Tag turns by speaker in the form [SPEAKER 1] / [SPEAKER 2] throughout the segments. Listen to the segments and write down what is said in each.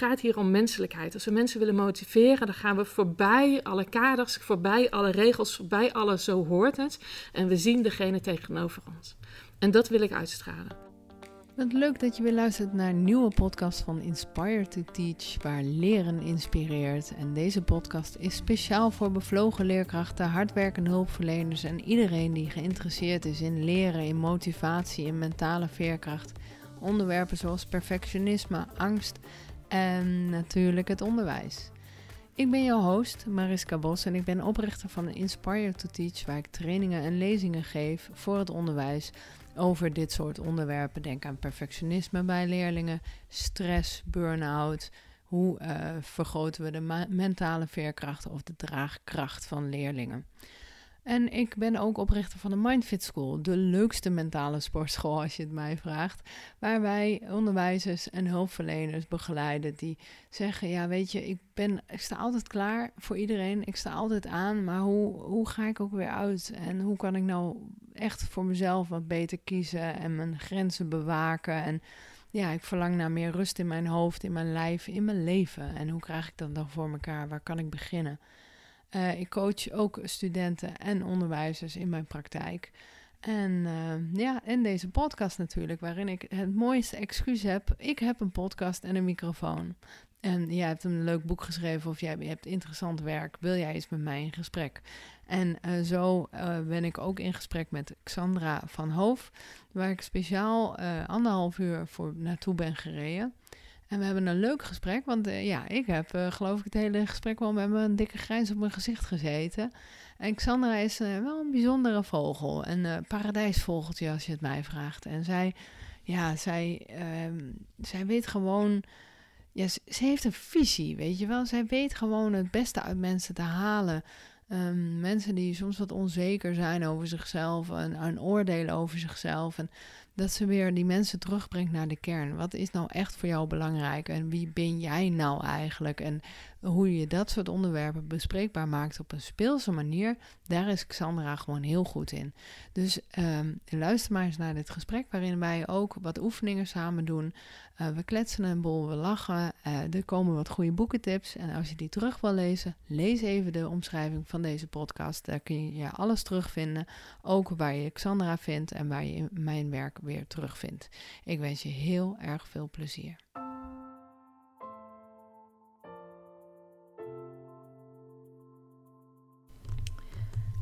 [SPEAKER 1] gaat hier om menselijkheid. Als we mensen willen motiveren, dan gaan we voorbij alle kaders, voorbij alle regels, voorbij alle zo hoort het. En we zien degene tegenover ons. En dat wil ik uitstralen.
[SPEAKER 2] Wat leuk dat je weer luistert naar een nieuwe podcast van Inspire to Teach, waar leren inspireert. En deze podcast is speciaal voor bevlogen leerkrachten, hardwerkende hulpverleners en iedereen die geïnteresseerd is in leren, in motivatie, in mentale veerkracht. Onderwerpen zoals perfectionisme, angst en natuurlijk het onderwijs. Ik ben jouw host, Mariska Bos, en ik ben oprichter van Inspire to Teach, waar ik trainingen en lezingen geef voor het onderwijs over dit soort onderwerpen. Denk aan perfectionisme bij leerlingen, stress, burn-out. Hoe uh, vergroten we de mentale veerkracht of de draagkracht van leerlingen? En ik ben ook oprichter van de Mindfit School, de leukste mentale sportschool als je het mij vraagt. Waar wij onderwijzers en hulpverleners begeleiden die zeggen: Ja, weet je, ik, ben, ik sta altijd klaar voor iedereen, ik sta altijd aan, maar hoe, hoe ga ik ook weer uit? En hoe kan ik nou echt voor mezelf wat beter kiezen en mijn grenzen bewaken? En ja, ik verlang naar meer rust in mijn hoofd, in mijn lijf, in mijn leven. En hoe krijg ik dat dan voor elkaar? Waar kan ik beginnen? Uh, ik coach ook studenten en onderwijzers in mijn praktijk. En uh, ja, in deze podcast natuurlijk, waarin ik het mooiste excuus heb. Ik heb een podcast en een microfoon. En jij hebt een leuk boek geschreven of jij hebt interessant werk. Wil jij eens met mij in gesprek? En uh, zo ben ik ook in gesprek met Xandra van Hoof, waar ik speciaal anderhalf uur voor naartoe ben gereden. En we hebben een leuk gesprek, want uh, ja, ik heb uh, geloof ik het hele gesprek wel met een dikke grijns op mijn gezicht gezeten. En Xandra is uh, wel een bijzondere vogel, een paradijsvogeltje als je het mij vraagt. En zij, ja, zij, ehm, zij weet gewoon, ja, ze, heeft een visie, weet je wel. Zij weet gewoon het beste uit mensen te halen. Um, mensen die soms wat onzeker zijn over zichzelf en, en oordelen over zichzelf. En dat ze weer die mensen terugbrengt naar de kern. Wat is nou echt voor jou belangrijk en wie ben jij nou eigenlijk? En hoe je dat soort onderwerpen bespreekbaar maakt op een speelse manier, daar is Xandra gewoon heel goed in. Dus um, luister maar eens naar dit gesprek, waarin wij ook wat oefeningen samen doen. Uh, we kletsen een bol, we lachen. Uh, er komen wat goede boekentips. En als je die terug wil lezen, lees even de omschrijving van deze podcast. Daar kun je alles terugvinden. Ook waar je Xandra vindt en waar je mijn werk weer terugvindt. Ik wens je heel erg veel plezier.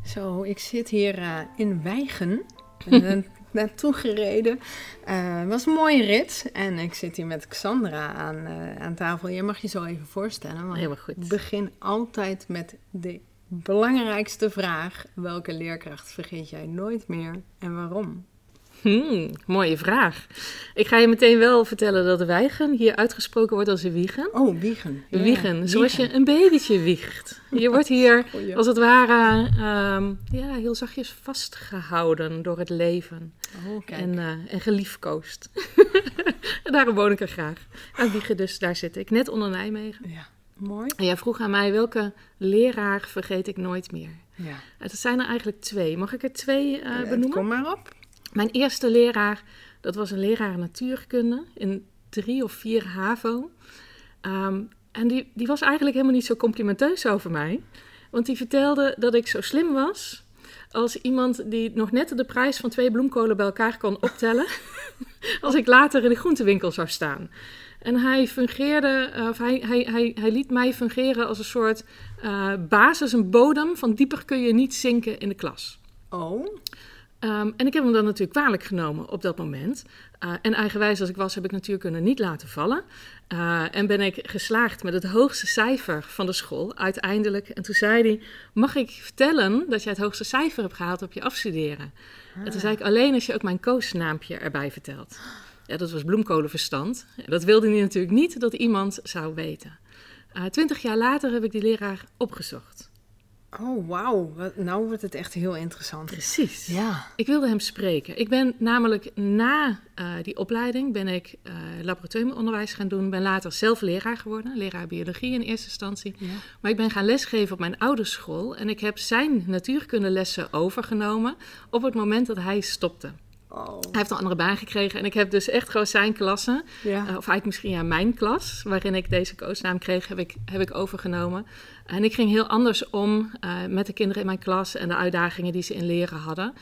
[SPEAKER 2] Zo, ik zit hier uh, in Wijgen. naartoe gereden. Uh, het was een mooie rit. En ik zit hier met Xandra aan, uh, aan tafel. Je mag je zo even voorstellen. Want
[SPEAKER 1] Helemaal goed.
[SPEAKER 2] Ik begin altijd met de belangrijkste vraag. Welke leerkracht vergeet jij nooit meer en waarom?
[SPEAKER 1] Hmm, mooie vraag. Ik ga je meteen wel vertellen dat wijgen hier uitgesproken wordt als een wiegen.
[SPEAKER 2] Oh, wiegen.
[SPEAKER 1] Ja, wiegen, zoals je een babytje wiegt. Je wordt hier als het ware um, ja, heel zachtjes vastgehouden door het leven.
[SPEAKER 2] Oh,
[SPEAKER 1] en, uh, en geliefkoosd. en daarom woon ik er graag. Aan wiegen dus, daar zit ik. Net onder Nijmegen.
[SPEAKER 2] Ja, mooi.
[SPEAKER 1] En jij vroeg aan mij welke leraar vergeet ik nooit meer.
[SPEAKER 2] Ja.
[SPEAKER 1] Het zijn er eigenlijk twee. Mag ik er twee uh, ja, benoemen?
[SPEAKER 2] Kom maar op.
[SPEAKER 1] Mijn eerste leraar, dat was een leraar natuurkunde in drie of vier HAVO. Um, en die, die was eigenlijk helemaal niet zo complimenteus over mij. Want die vertelde dat ik zo slim was als iemand die nog net de prijs van twee bloemkolen bij elkaar kon optellen. als ik later in de groentewinkel zou staan. En hij fungeerde, of hij, hij, hij, hij liet mij fungeren als een soort uh, basis, een bodem van dieper kun je niet zinken in de klas.
[SPEAKER 2] Oh.
[SPEAKER 1] Um, en ik heb hem dan natuurlijk kwalijk genomen op dat moment. Uh, en eigenwijs als ik was, heb ik natuurkunde niet laten vallen. Uh, en ben ik geslaagd met het hoogste cijfer van de school, uiteindelijk. En toen zei hij, mag ik vertellen dat jij het hoogste cijfer hebt gehaald op je afstuderen? Ah. En toen zei ik, alleen als je ook mijn koosnaampje erbij vertelt. Ja, dat was bloemkolenverstand. Dat wilde hij natuurlijk niet dat iemand zou weten. Uh, twintig jaar later heb ik die leraar opgezocht.
[SPEAKER 2] Oh, wauw. Nou wordt het echt heel interessant.
[SPEAKER 1] Precies.
[SPEAKER 2] Ja.
[SPEAKER 1] Ik wilde hem spreken. Ik ben namelijk na uh, die opleiding ben ik uh, laboratoriumonderwijs gaan doen. Ben later zelf leraar geworden, leraar biologie in eerste instantie.
[SPEAKER 2] Ja.
[SPEAKER 1] Maar ik ben gaan lesgeven op mijn oude school. En ik heb zijn natuurkundelessen overgenomen op het moment dat hij stopte.
[SPEAKER 2] Oh.
[SPEAKER 1] Hij heeft een andere baan gekregen en ik heb dus echt gewoon zijn klasse,
[SPEAKER 2] Ja.
[SPEAKER 1] eh, of eigenlijk misschien ja, mijn klas, waarin ik deze coachnaam kreeg, heb ik, heb ik overgenomen. En ik ging heel anders om eh, met de kinderen in mijn klas en de uitdagingen die ze in leren hadden.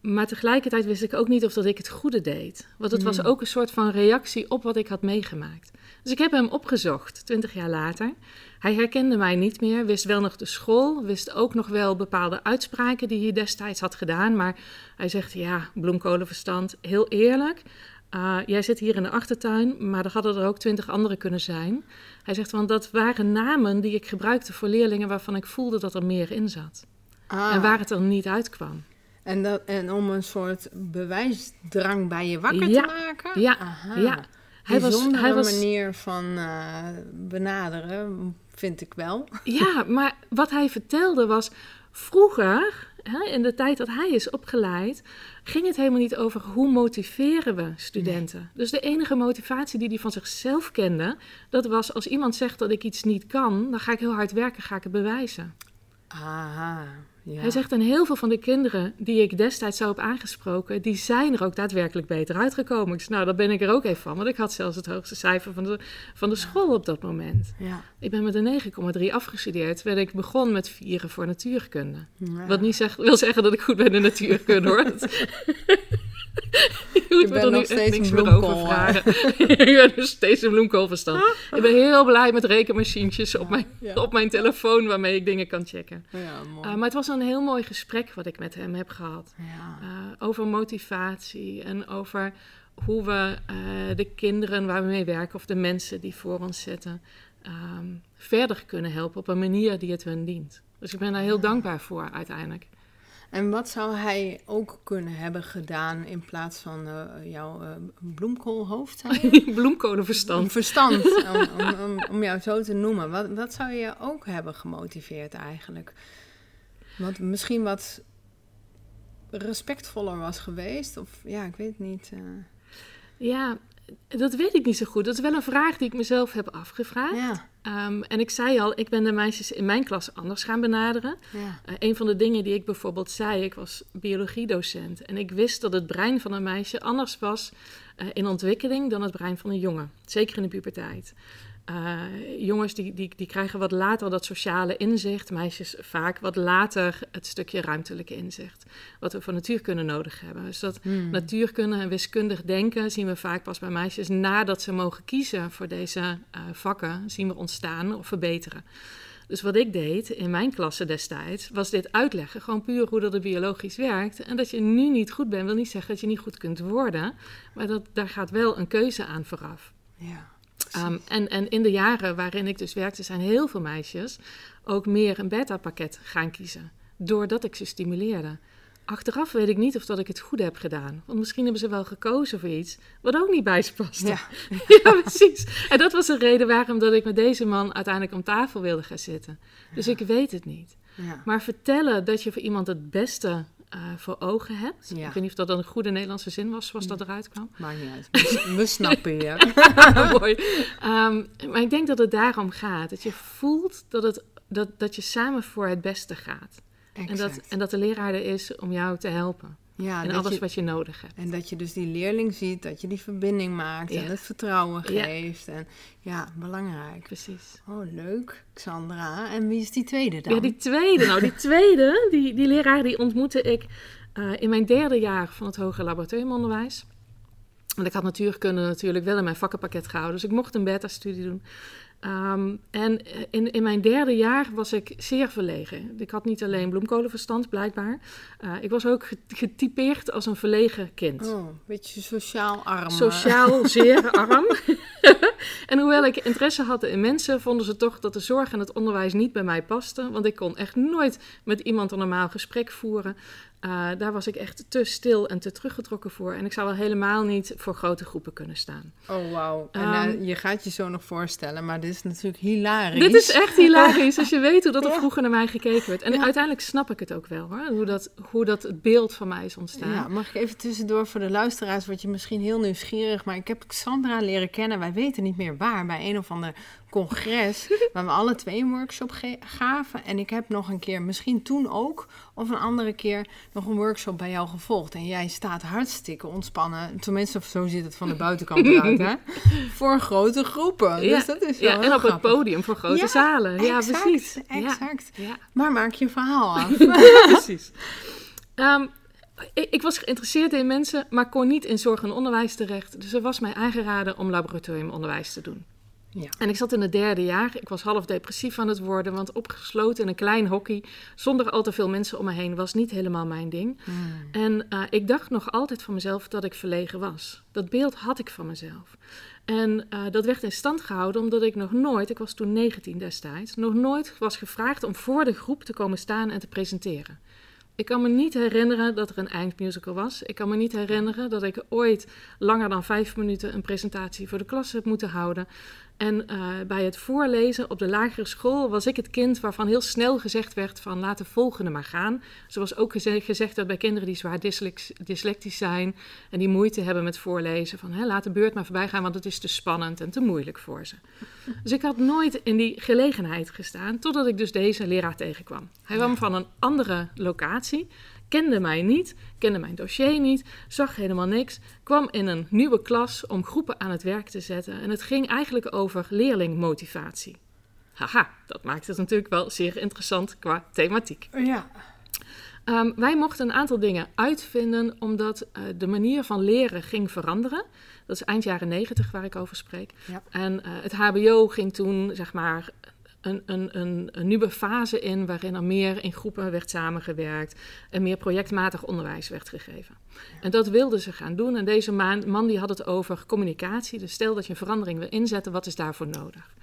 [SPEAKER 1] Maar tegelijkertijd wist ik ook niet of dat ik het goede deed. Want het was
[SPEAKER 2] Hmm.
[SPEAKER 1] ook een soort van reactie op wat ik had meegemaakt. Dus ik heb hem opgezocht, twintig jaar later. Hij herkende mij niet meer, wist wel nog de school, wist ook nog wel bepaalde uitspraken die hij destijds had gedaan. Maar hij zegt, ja, bloemkolenverstand, heel eerlijk. eh, jij zit hier in de achtertuin, maar er hadden er ook twintig anderen kunnen zijn. Hij zegt, want dat waren namen die ik gebruikte voor leerlingen waarvan ik voelde dat er meer in zat.
[SPEAKER 2] Ah.
[SPEAKER 1] En waar het er niet uitkwam.
[SPEAKER 2] En, dat, en om een soort bewijsdrang bij je wakker
[SPEAKER 1] Ja.
[SPEAKER 2] te maken?
[SPEAKER 1] Ja,
[SPEAKER 2] Aha.
[SPEAKER 1] ja. Hij was, hij was,
[SPEAKER 2] manier van eh, benaderen, vind ik wel.
[SPEAKER 1] Ja, maar wat hij vertelde was... Vroeger, hè, in de tijd dat hij is opgeleid... ging het helemaal niet over hoe motiveren we studenten. Dus de enige motivatie die hij van zichzelf kende... dat was als iemand zegt dat ik iets niet kan... dan ga ik heel hard werken, ga ik het bewijzen.
[SPEAKER 2] Aha, ja.
[SPEAKER 1] Hij zegt, en heel veel van de kinderen die ik destijds zo heb aangesproken... die zijn er ook daadwerkelijk beter uitgekomen. Ik zei, nou, daar ben ik er ook even van. Want ik had zelfs het hoogste cijfer van de, van de school op dat moment.
[SPEAKER 2] Ja.
[SPEAKER 1] Ik ben met een 9,3 afgestudeerd, terwijl ik begon met vieren voor natuurkunde. Wat niet zeg, wil zeggen dat ik goed ben in natuurkunde hoor. Je moet er nu
[SPEAKER 2] nog
[SPEAKER 1] echt
[SPEAKER 2] steeds
[SPEAKER 1] niks meer over vragen. ik ben dus steeds een bloemkoolverstand. ik ben heel blij met rekenmachientjes op mijn,
[SPEAKER 2] Ja.
[SPEAKER 1] op mijn telefoon waarmee ik dingen kan checken.
[SPEAKER 2] Ja, mooi.
[SPEAKER 1] Uh, maar het was een heel mooi gesprek wat ik met hem heb gehad.
[SPEAKER 2] ja.
[SPEAKER 1] Uh, over motivatie en over hoe we uh, de kinderen waar we mee werken of de mensen die voor ons zitten um, verder kunnen helpen op een manier die het hun dient. Dus ik ben daar heel dankbaar voor uiteindelijk.
[SPEAKER 2] En wat zou hij ook kunnen hebben gedaan in plaats van uh, jouw uh, bloemkoolhoofd?
[SPEAKER 1] Bloemkolenverstand.
[SPEAKER 2] Verstand, om, om, om, om, jou zo te noemen. Wat, wat zou je ook hebben gemotiveerd eigenlijk? Wat misschien wat respectvoller was geweest? Of ja, ik weet niet. Uh...
[SPEAKER 1] Ja, dat weet ik niet zo goed. Dat is wel een vraag die ik mezelf heb afgevraagd.
[SPEAKER 2] Ja.
[SPEAKER 1] Um, en ik zei al, ik ben de meisjes in mijn klas anders gaan benaderen.
[SPEAKER 2] Ja.
[SPEAKER 1] Uh, een van de dingen die ik bijvoorbeeld zei, ik was biologiedocent. En ik wist dat het brein van een meisje anders was uh, in ontwikkeling dan het brein van een jongen. Zeker in de puberteit. Uh, jongens die, die, die krijgen wat later dat sociale inzicht, meisjes vaak wat later het stukje ruimtelijke inzicht. Wat we voor natuurkunde nodig hebben. Dus dat
[SPEAKER 2] Hmm.
[SPEAKER 1] natuurkunde en wiskundig denken zien we vaak pas bij meisjes nadat ze mogen kiezen voor deze uh, vakken, zien we ontstaan of verbeteren. Dus wat ik deed in mijn klasse destijds, was dit uitleggen. Gewoon puur hoe dat er biologisch werkt. En dat je nu niet goed bent, wil niet zeggen dat je niet goed kunt worden. Maar dat, daar gaat wel een keuze aan vooraf.
[SPEAKER 2] Ja.
[SPEAKER 1] Um, en, en in de jaren waarin ik dus werkte, zijn heel veel meisjes ook meer een beta-pakket gaan kiezen. Doordat ik ze stimuleerde. Achteraf weet ik niet of dat ik het goed heb gedaan. Want misschien hebben ze wel gekozen voor iets wat ook niet bij ze paste.
[SPEAKER 2] Ja.
[SPEAKER 1] ja, precies. En dat was de reden waarom dat ik met deze man uiteindelijk om tafel wilde gaan zitten. Dus ja. ik weet het niet.
[SPEAKER 2] Ja.
[SPEAKER 1] Maar vertellen dat je voor iemand het beste uh, voor ogen hebt.
[SPEAKER 2] Ja.
[SPEAKER 1] Ik weet niet of dat een goede Nederlandse zin was, zoals dat eruit kwam.
[SPEAKER 2] Maakt niet uit. We, snappen je.
[SPEAKER 1] Mooi. Um, maar ik denk dat het daarom gaat. Dat je voelt dat, het, dat, dat je samen voor het beste gaat. En dat, en dat de leraar er is om jou te helpen.
[SPEAKER 2] Ja,
[SPEAKER 1] in alles je, wat je nodig hebt.
[SPEAKER 2] En dat je dus die leerling ziet, dat je die verbinding maakt ja. en het vertrouwen geeft. Ja. En ja, belangrijk.
[SPEAKER 1] Precies.
[SPEAKER 2] Oh, leuk, Xandra. En wie is die tweede dan?
[SPEAKER 1] Ja, die tweede. Nou, die tweede, die, die leraar, die ontmoette ik uh, in mijn derde jaar van het hoger laboratoriumonderwijs. Want ik had natuurkunde natuurlijk wel in mijn vakkenpakket gehouden. Dus ik mocht een beta-studie doen. Um, en in, in mijn derde jaar was ik zeer verlegen. Ik had niet alleen bloemkolenverstand, blijkbaar. Uh, ik was ook getypeerd als een verlegen kind.
[SPEAKER 2] Oh, een beetje sociaal arm.
[SPEAKER 1] Sociaal zeer arm. en hoewel ik interesse had in mensen, vonden ze toch dat de zorg en het onderwijs niet bij mij pasten. Want ik kon echt nooit met iemand een normaal gesprek voeren. Uh, daar was ik echt te stil en te teruggetrokken voor. En ik zou wel helemaal niet voor grote groepen kunnen staan.
[SPEAKER 2] Oh, wauw. En um, uh, je gaat je zo nog voorstellen, maar dit is natuurlijk hilarisch.
[SPEAKER 1] Dit is echt hilarisch, als je weet hoe dat er vroeger naar mij gekeken werd. En ja. uiteindelijk snap ik het ook wel, hoor. Hoe dat, hoe dat het beeld van mij is ontstaan.
[SPEAKER 2] Ja, mag ik even tussendoor voor de luisteraars, word je misschien heel nieuwsgierig. Maar ik heb Xandra leren kennen, wij weten niet meer waar, bij een of ander congres, waar we alle twee een workshop gaven. En ik heb nog een keer, misschien toen ook, of een andere keer, nog een workshop bij jou gevolgd. En jij staat hartstikke ontspannen. Tenminste, zo ziet het van de buitenkant eruit, hè? Voor grote groepen.
[SPEAKER 1] Ja,
[SPEAKER 2] Dus dat is wel
[SPEAKER 1] ja,
[SPEAKER 2] heel
[SPEAKER 1] en op het podium voor grote
[SPEAKER 2] Ja,
[SPEAKER 1] zalen. Ja, precies.
[SPEAKER 2] Exact.
[SPEAKER 1] Ja,
[SPEAKER 2] Maar maak je verhaal af.
[SPEAKER 1] precies. Ehm, ik, ik was geïnteresseerd in mensen, maar kon niet in zorg en onderwijs terecht. Dus er was mij aangeraden om laboratoriumonderwijs te doen.
[SPEAKER 2] Ja.
[SPEAKER 1] En ik zat in het derde jaar. Ik was half depressief aan het worden, want opgesloten in een klein hockey, zonder al te veel mensen om me heen, was niet helemaal mijn ding.
[SPEAKER 2] Hmm.
[SPEAKER 1] En eh, ik dacht nog altijd van mezelf dat ik verlegen was. Dat beeld had ik van mezelf. En eh, dat werd in stand gehouden omdat ik nog nooit, ik was toen 19 destijds, nog nooit was gevraagd om voor de groep te komen staan en te presenteren. Ik kan me niet herinneren dat er een eindmusical was. Ik kan me niet herinneren dat ik ooit langer dan vijf minuten een presentatie voor de klas heb moeten houden. En eh, bij het voorlezen op de lagere school was ik het kind waarvan heel snel gezegd werd van laat de volgende maar gaan. Zoals ook geze- gezegd werd bij kinderen die zwaar dyslectisch zijn en die moeite hebben met voorlezen. Van hè, laat de beurt maar voorbij gaan, want het is te spannend en te moeilijk voor ze. Dus ik had nooit in die gelegenheid gestaan, totdat ik dus deze leraar tegenkwam. Hij kwam van een andere locatie, kende mij niet, kende mijn dossier niet, zag helemaal niks, kwam in een nieuwe klas om groepen aan het werk te zetten. En het ging eigenlijk over leerlingmotivatie. Haha, dat maakt het natuurlijk wel zeer interessant qua thematiek.
[SPEAKER 2] Ja.
[SPEAKER 1] Ehm, wij mochten een aantal dingen uitvinden omdat eh, de manier van leren ging veranderen. Dat is eind jaren negentig waar ik over spreek.
[SPEAKER 2] Ja.
[SPEAKER 1] En eh, het HBO ging toen, zeg maar, een, een, een, een nieuwe fase in waarin er meer in groepen werd samengewerkt en meer projectmatig onderwijs werd gegeven. En dat wilden ze gaan doen. En deze man, man die had het over communicatie. Dus stel dat je een verandering wil inzetten, wat is daarvoor nodig?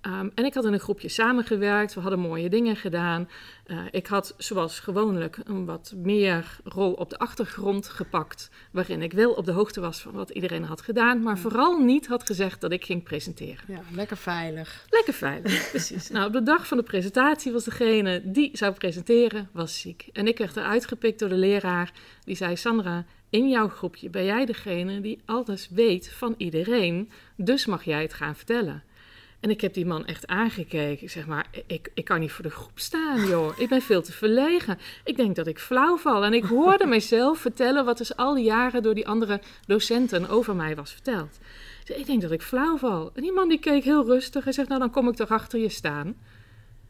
[SPEAKER 1] Ehm, en ik had in een groepje samengewerkt. We hadden mooie dingen gedaan. Eh, ik had zoals gewoonlijk een wat meer rol op de achtergrond gepakt. Waarin ik wel op de hoogte was van wat iedereen had gedaan. Maar vooral niet had gezegd dat ik ging presenteren.
[SPEAKER 2] ja, lekker veilig.
[SPEAKER 1] Lekker veilig, precies. Nou, op de dag van de presentatie was degene die zou presenteren, was ziek. En ik werd eruit gepikt door de leraar. Die zei, Sandra, in jouw groepje ben jij degene die alles weet van iedereen. Dus mag jij het gaan vertellen. En ik heb die man echt aangekeken. Ik zeg maar, ik, ik kan niet voor de groep staan, joh. Ik ben veel te verlegen. Ik denk dat ik flauw val. En ik hoorde mezelf vertellen wat dus al die jaren door die andere docenten over mij was verteld. Dus ik denk dat ik flauw val. En die man die keek heel rustig. Hij zegt, nou dan kom ik toch achter je staan.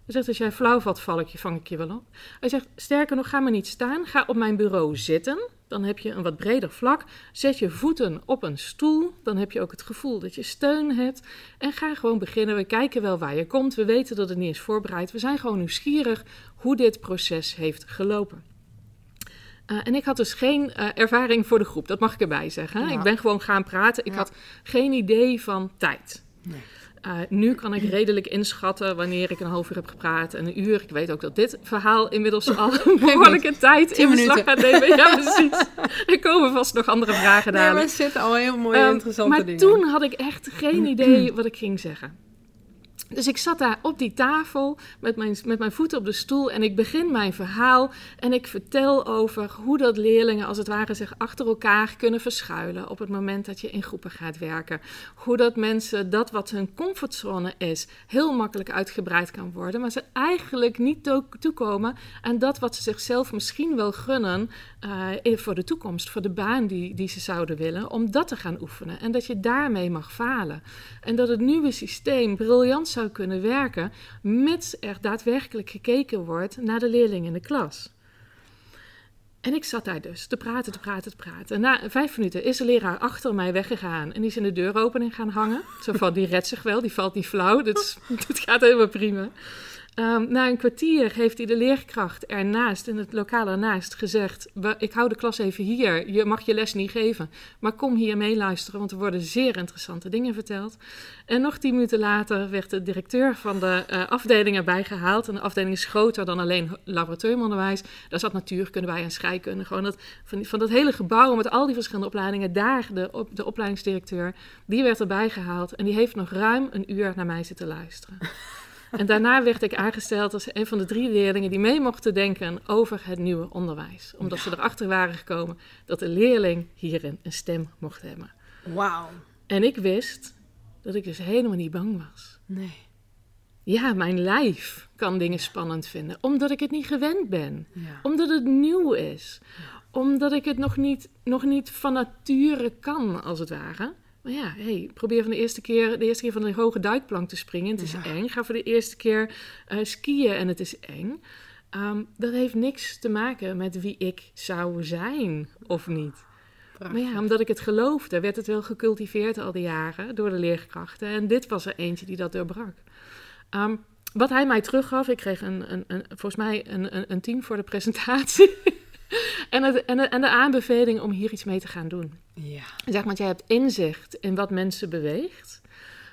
[SPEAKER 1] Hij zegt, als jij flauw valt, val ik je, vang ik je wel op. Hij zegt, sterker nog, ga maar niet staan. Ga op mijn bureau zitten. Dan heb je een wat breder vlak. Zet je voeten op een stoel. Dan heb je ook het gevoel dat je steun hebt. En ga gewoon beginnen. We kijken wel waar je komt. We weten dat het niet is voorbereid. We zijn gewoon nieuwsgierig hoe dit proces heeft gelopen. Uh, en ik had dus geen uh, ervaring voor de groep, dat mag ik erbij zeggen. Hè?
[SPEAKER 2] Ja.
[SPEAKER 1] Ik ben gewoon gaan praten. Ik
[SPEAKER 2] Ja.
[SPEAKER 1] had geen idee van tijd.
[SPEAKER 2] Nee.
[SPEAKER 1] Uh, nu kan ik redelijk inschatten wanneer ik een half uur heb gepraat en een uur. Ik weet ook dat dit verhaal inmiddels al een behoorlijke tijd in beslag gaat nemen. Ja, precies. Er komen vast nog andere vragen
[SPEAKER 2] Nee,
[SPEAKER 1] dadelijk.
[SPEAKER 2] maar er zitten al heel mooie
[SPEAKER 1] Ehm,
[SPEAKER 2] interessante
[SPEAKER 1] maar
[SPEAKER 2] dingen.
[SPEAKER 1] toen had ik echt geen idee wat ik ging zeggen. Dus ik zat daar op die tafel met mijn, met mijn voeten op de stoel en ik begin mijn verhaal en ik vertel over hoe dat leerlingen als het ware zich achter elkaar kunnen verschuilen op het moment dat je in groepen gaat werken. Hoe dat mensen dat wat hun comfortzone is heel makkelijk uitgebreid kan worden, maar ze eigenlijk niet to- toekomen aan dat wat ze zichzelf misschien wel gunnen uh, voor de toekomst, voor de baan die, die ze zouden willen, om dat te gaan oefenen. En dat je daarmee mag falen. En dat het nieuwe systeem briljant zou kunnen werken, mits er daadwerkelijk gekeken wordt naar de leerling in de klas. En ik zat daar dus te praten, te praten, te praten. En na vijf minuten is de leraar achter mij weggegaan en die is in de deuropening gaan hangen. Zo van, die redt zich wel, die valt niet flauw, dit, dit gaat helemaal prima. Um, na een kwartier heeft hij de leerkracht ernaast, in het lokaal ernaast, gezegd: Ik hou de klas even hier, je mag je les niet geven, maar kom hier meeluisteren, want er worden zeer interessante dingen verteld. En nog tien minuten later werd de directeur van de uh, afdeling erbij gehaald. En de afdeling is groter dan alleen laboratoriumonderwijs. Daar zat natuurkunde bij en scheikunde. Gewoon dat, van, van dat hele gebouw met al die verschillende opleidingen, daar de, op, de opleidingsdirecteur, die werd erbij gehaald. En die heeft nog ruim een uur naar mij zitten luisteren. En daarna werd ik aangesteld als een van de drie leerlingen die mee mochten denken over het nieuwe onderwijs. Omdat ze erachter waren gekomen dat de leerling hierin een stem mocht hebben.
[SPEAKER 2] Wauw.
[SPEAKER 1] En ik wist dat ik dus helemaal niet bang was.
[SPEAKER 2] Nee.
[SPEAKER 1] ja, mijn lijf kan dingen spannend vinden. Omdat ik het niet gewend ben.
[SPEAKER 2] Ja.
[SPEAKER 1] Omdat het nieuw is. Omdat ik het nog niet, nog niet van nature kan, als het ware. Maar ja, hey, probeer van de eerste keer, de eerste keer van een hoge duikplank te springen. Het is
[SPEAKER 2] Ja.
[SPEAKER 1] eng. Ga voor de eerste keer eh, skiën en het is eng. Ehm, dat heeft niks te maken met wie ik zou zijn of niet. Maar ja, omdat ik het geloofde, werd het wel gecultiveerd al die jaren door de leerkrachten. En dit was er eentje die dat doorbrak. Ehm, wat hij mij teruggaf, ik kreeg een, een, een, volgens mij een, een, een team voor de presentatie. en, het, en, de, en de aanbeveling om hier iets mee te gaan doen.
[SPEAKER 2] Ja.
[SPEAKER 1] Zeg maar, jij hebt inzicht in wat mensen beweegt,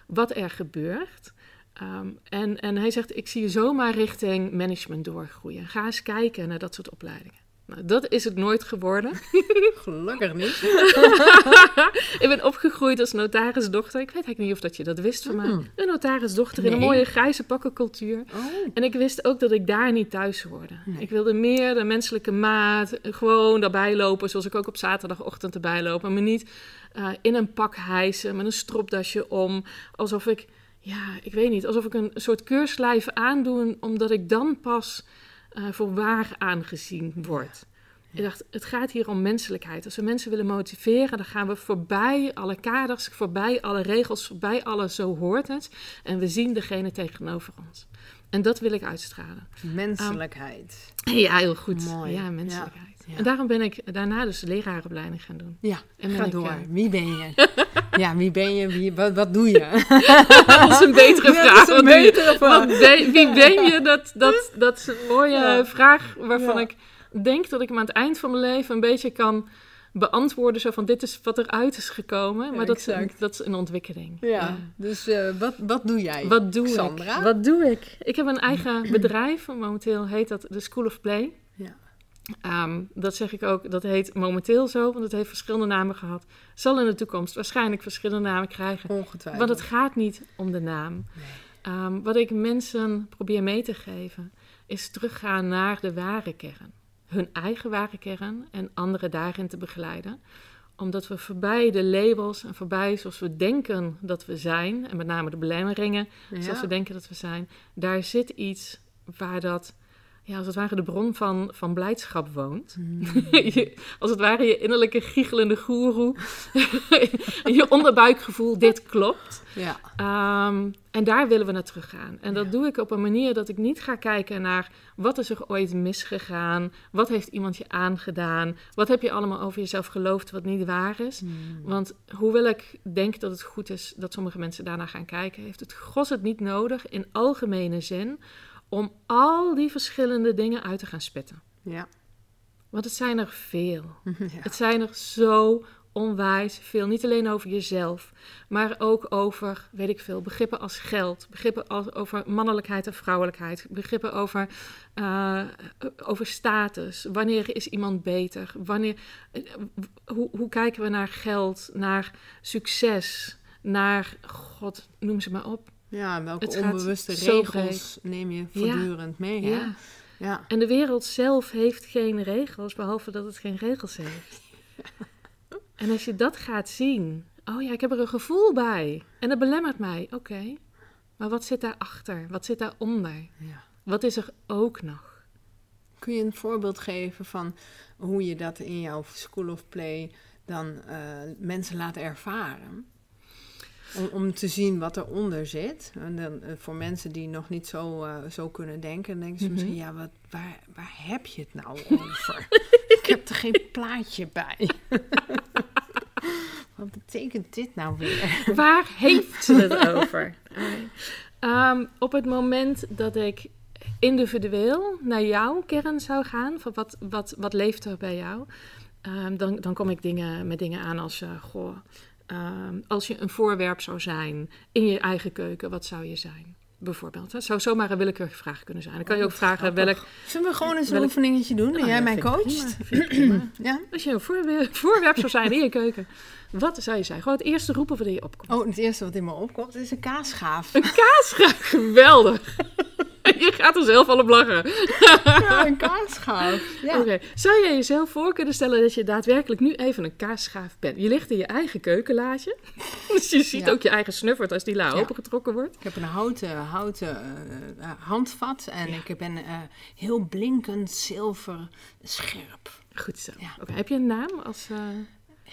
[SPEAKER 1] wat er gebeurt. Ehm, en, en hij zegt, ik zie je zomaar richting management doorgroeien. Ga eens kijken naar dat soort opleidingen. Nou, dat is het nooit geworden.
[SPEAKER 2] Gelukkig niet.
[SPEAKER 1] ik ben opgegroeid als notarisdochter. Ik weet eigenlijk niet of dat je dat wist van mij.
[SPEAKER 2] Mm.
[SPEAKER 1] Een notarisdochter in een
[SPEAKER 2] Nee.
[SPEAKER 1] mooie grijze pakkencultuur.
[SPEAKER 2] Oh.
[SPEAKER 1] En ik wist ook dat ik daar niet thuis hoorde.
[SPEAKER 2] Nee.
[SPEAKER 1] Ik wilde meer de menselijke maat, gewoon daarbij lopen, zoals ik ook op zaterdagochtend erbij loop. En me niet eh, in een pak hijsen met een stropdasje om, alsof ik, ja, ik weet niet, alsof ik een soort keurslijf aandoe, omdat ik dan pas eh, voor waar aangezien word. Ik dacht, het gaat hier om menselijkheid. Als we mensen willen motiveren, dan gaan we voorbij alle kaders, voorbij alle regels, voorbij alle zo hoort het. En we zien degene tegenover ons. En dat wil ik uitstralen.
[SPEAKER 2] Menselijkheid.
[SPEAKER 1] Ja, heel goed.
[SPEAKER 2] Mooi.
[SPEAKER 1] Ja, menselijkheid.
[SPEAKER 2] Ja, ja.
[SPEAKER 1] En daarom ben ik daarna dus de leraaropleiding gaan doen.
[SPEAKER 2] Ja,
[SPEAKER 1] En
[SPEAKER 2] ga
[SPEAKER 1] ik,
[SPEAKER 2] door.
[SPEAKER 1] eh,
[SPEAKER 2] Wie ben je? ja, wie ben je? Wie, wat, wat doe je?
[SPEAKER 1] dat is een betere vraag.
[SPEAKER 2] een betere vraag.
[SPEAKER 1] Wie ben je? Dat, dat, dat is een mooie
[SPEAKER 2] Ja.
[SPEAKER 1] vraag waarvan
[SPEAKER 2] Ja.
[SPEAKER 1] ik denk dat ik hem aan het eind van mijn leven een beetje kan beantwoorden. Zo van, dit is wat eruit is gekomen. Maar
[SPEAKER 2] Ja,
[SPEAKER 1] dat, is, een- dat is een ontwikkeling.
[SPEAKER 2] Ja, dus eh, wat, wat doe jij?
[SPEAKER 1] Wat doe
[SPEAKER 2] Sandra?
[SPEAKER 1] ik? Wat doe ik? Ik heb een eigen bedrijf. Momenteel heet dat de School of Play. Ehm, dat zeg ik ook, dat heet momenteel zo, want het heeft verschillende namen gehad. Zal in de toekomst waarschijnlijk verschillende namen krijgen.
[SPEAKER 2] Ongetwijfeld.
[SPEAKER 1] Want het gaat niet om de naam.
[SPEAKER 2] Nee.
[SPEAKER 1] Ehm, wat ik mensen probeer mee te geven, is teruggaan naar de ware kern. Hun eigen ware kern en anderen daarin te begeleiden. Omdat we voorbij de labels en voorbij zoals we denken dat we zijn, en met name de belemmeringen, zoals we denken dat we zijn, daar zit iets waar dat, ja, als het ware de bron van, van blijdschap woont.
[SPEAKER 2] Mm.
[SPEAKER 1] Je- als het ware je innerlijke giechelende goeroe, je onderbuikgevoel, dit klopt.
[SPEAKER 2] Ja.
[SPEAKER 1] Ehm, en daar willen we naar teruggaan. En dat
[SPEAKER 2] Ja.
[SPEAKER 1] doe ik op een manier dat ik niet ga kijken naar wat is er ooit misgegaan, wat heeft iemand je aangedaan, wat heb je allemaal over jezelf geloofd wat niet waar is.
[SPEAKER 2] Mm.
[SPEAKER 1] Want hoewel ik denk dat het goed is dat sommige mensen daarnaar gaan kijken, heeft het gros het niet nodig in algemene zin om al die verschillende dingen uit te gaan spitten.
[SPEAKER 2] Ja.
[SPEAKER 1] Want het zijn er veel.
[SPEAKER 2] ja.
[SPEAKER 1] Het zijn er zo onwijs veel. Niet alleen over jezelf, maar ook over, weet ik veel, begrippen als geld, begrippen als, over mannelijkheid en vrouwelijkheid, begrippen over, eh, over status. Wanneer is iemand beter? Wanneer, eh, hoe, hoe kijken we naar geld, naar succes, naar, god, noem ze maar op.
[SPEAKER 2] Ja, welke
[SPEAKER 1] Het
[SPEAKER 2] onbewuste regels neem je voortdurend mee? Hè?
[SPEAKER 1] Ja.
[SPEAKER 2] Ja.
[SPEAKER 1] En de wereld zelf heeft geen regels, behalve dat het geen regels heeft. En als je dat gaat zien, oh ja, ik heb er een gevoel bij. En dat belemmert mij, oké. Maar wat zit daarachter? Wat zit daaronder?
[SPEAKER 2] Ja.
[SPEAKER 1] Wat is er ook nog?
[SPEAKER 2] Kun je een voorbeeld geven van hoe je dat in jouw school of play dan eh, mensen laat ervaren? Om, om te zien wat eronder zit. En dan, eh, voor mensen die nog niet zo, eh, zo kunnen denken, denken ze
[SPEAKER 1] Mhm.
[SPEAKER 2] misschien, ja, wat, waar, waar heb je het nou over? Ik heb er geen plaatje bij. wat betekent dit nou weer?
[SPEAKER 1] Waar heeft ze het over? Ehm, op het moment dat ik individueel naar jouw kern zou gaan, van wat, wat, wat leeft er bij jou, ehm, dan, dan kom ik dingen, met dingen aan als, eh, goh, ehm, als je een voorwerp zou zijn in je eigen keuken, wat zou je zijn? Bijvoorbeeld. Het zou zomaar een willekeurige vraag kunnen zijn. Dan kan je ook vragen welk...
[SPEAKER 2] Zullen we gewoon eens een
[SPEAKER 1] Welk-
[SPEAKER 2] oefeningetje doen? en
[SPEAKER 1] Nou
[SPEAKER 2] jij
[SPEAKER 1] ja,
[SPEAKER 2] mij coacht? Ja?
[SPEAKER 1] Als je een voorwerp, voorwerp zou zijn in je keuken, wat zou je zijn? Gewoon het eerste roepen wat in je opkomt.
[SPEAKER 2] Oh, het eerste wat in me opkomt is een kaasschaaf.
[SPEAKER 1] Een kaasgraaf, geweldig. je gaat er zelf al op lachen.
[SPEAKER 2] Ja, een kaasschaaf. Ja.
[SPEAKER 1] Oké, zou jij jezelf voor kunnen stellen dat je daadwerkelijk nu even een kaasschaaf bent? Je ligt in je eigen keukenlaadje. Dus je ziet
[SPEAKER 2] Ja.
[SPEAKER 1] ook je eigen snuffert als die la
[SPEAKER 2] Ja.
[SPEAKER 1] opengetrokken wordt.
[SPEAKER 2] Ik heb een houten, houten eh, eh, handvat en ik ben eh, heel blinkend zilver scherp.
[SPEAKER 1] Goed zo. Heb je een naam als...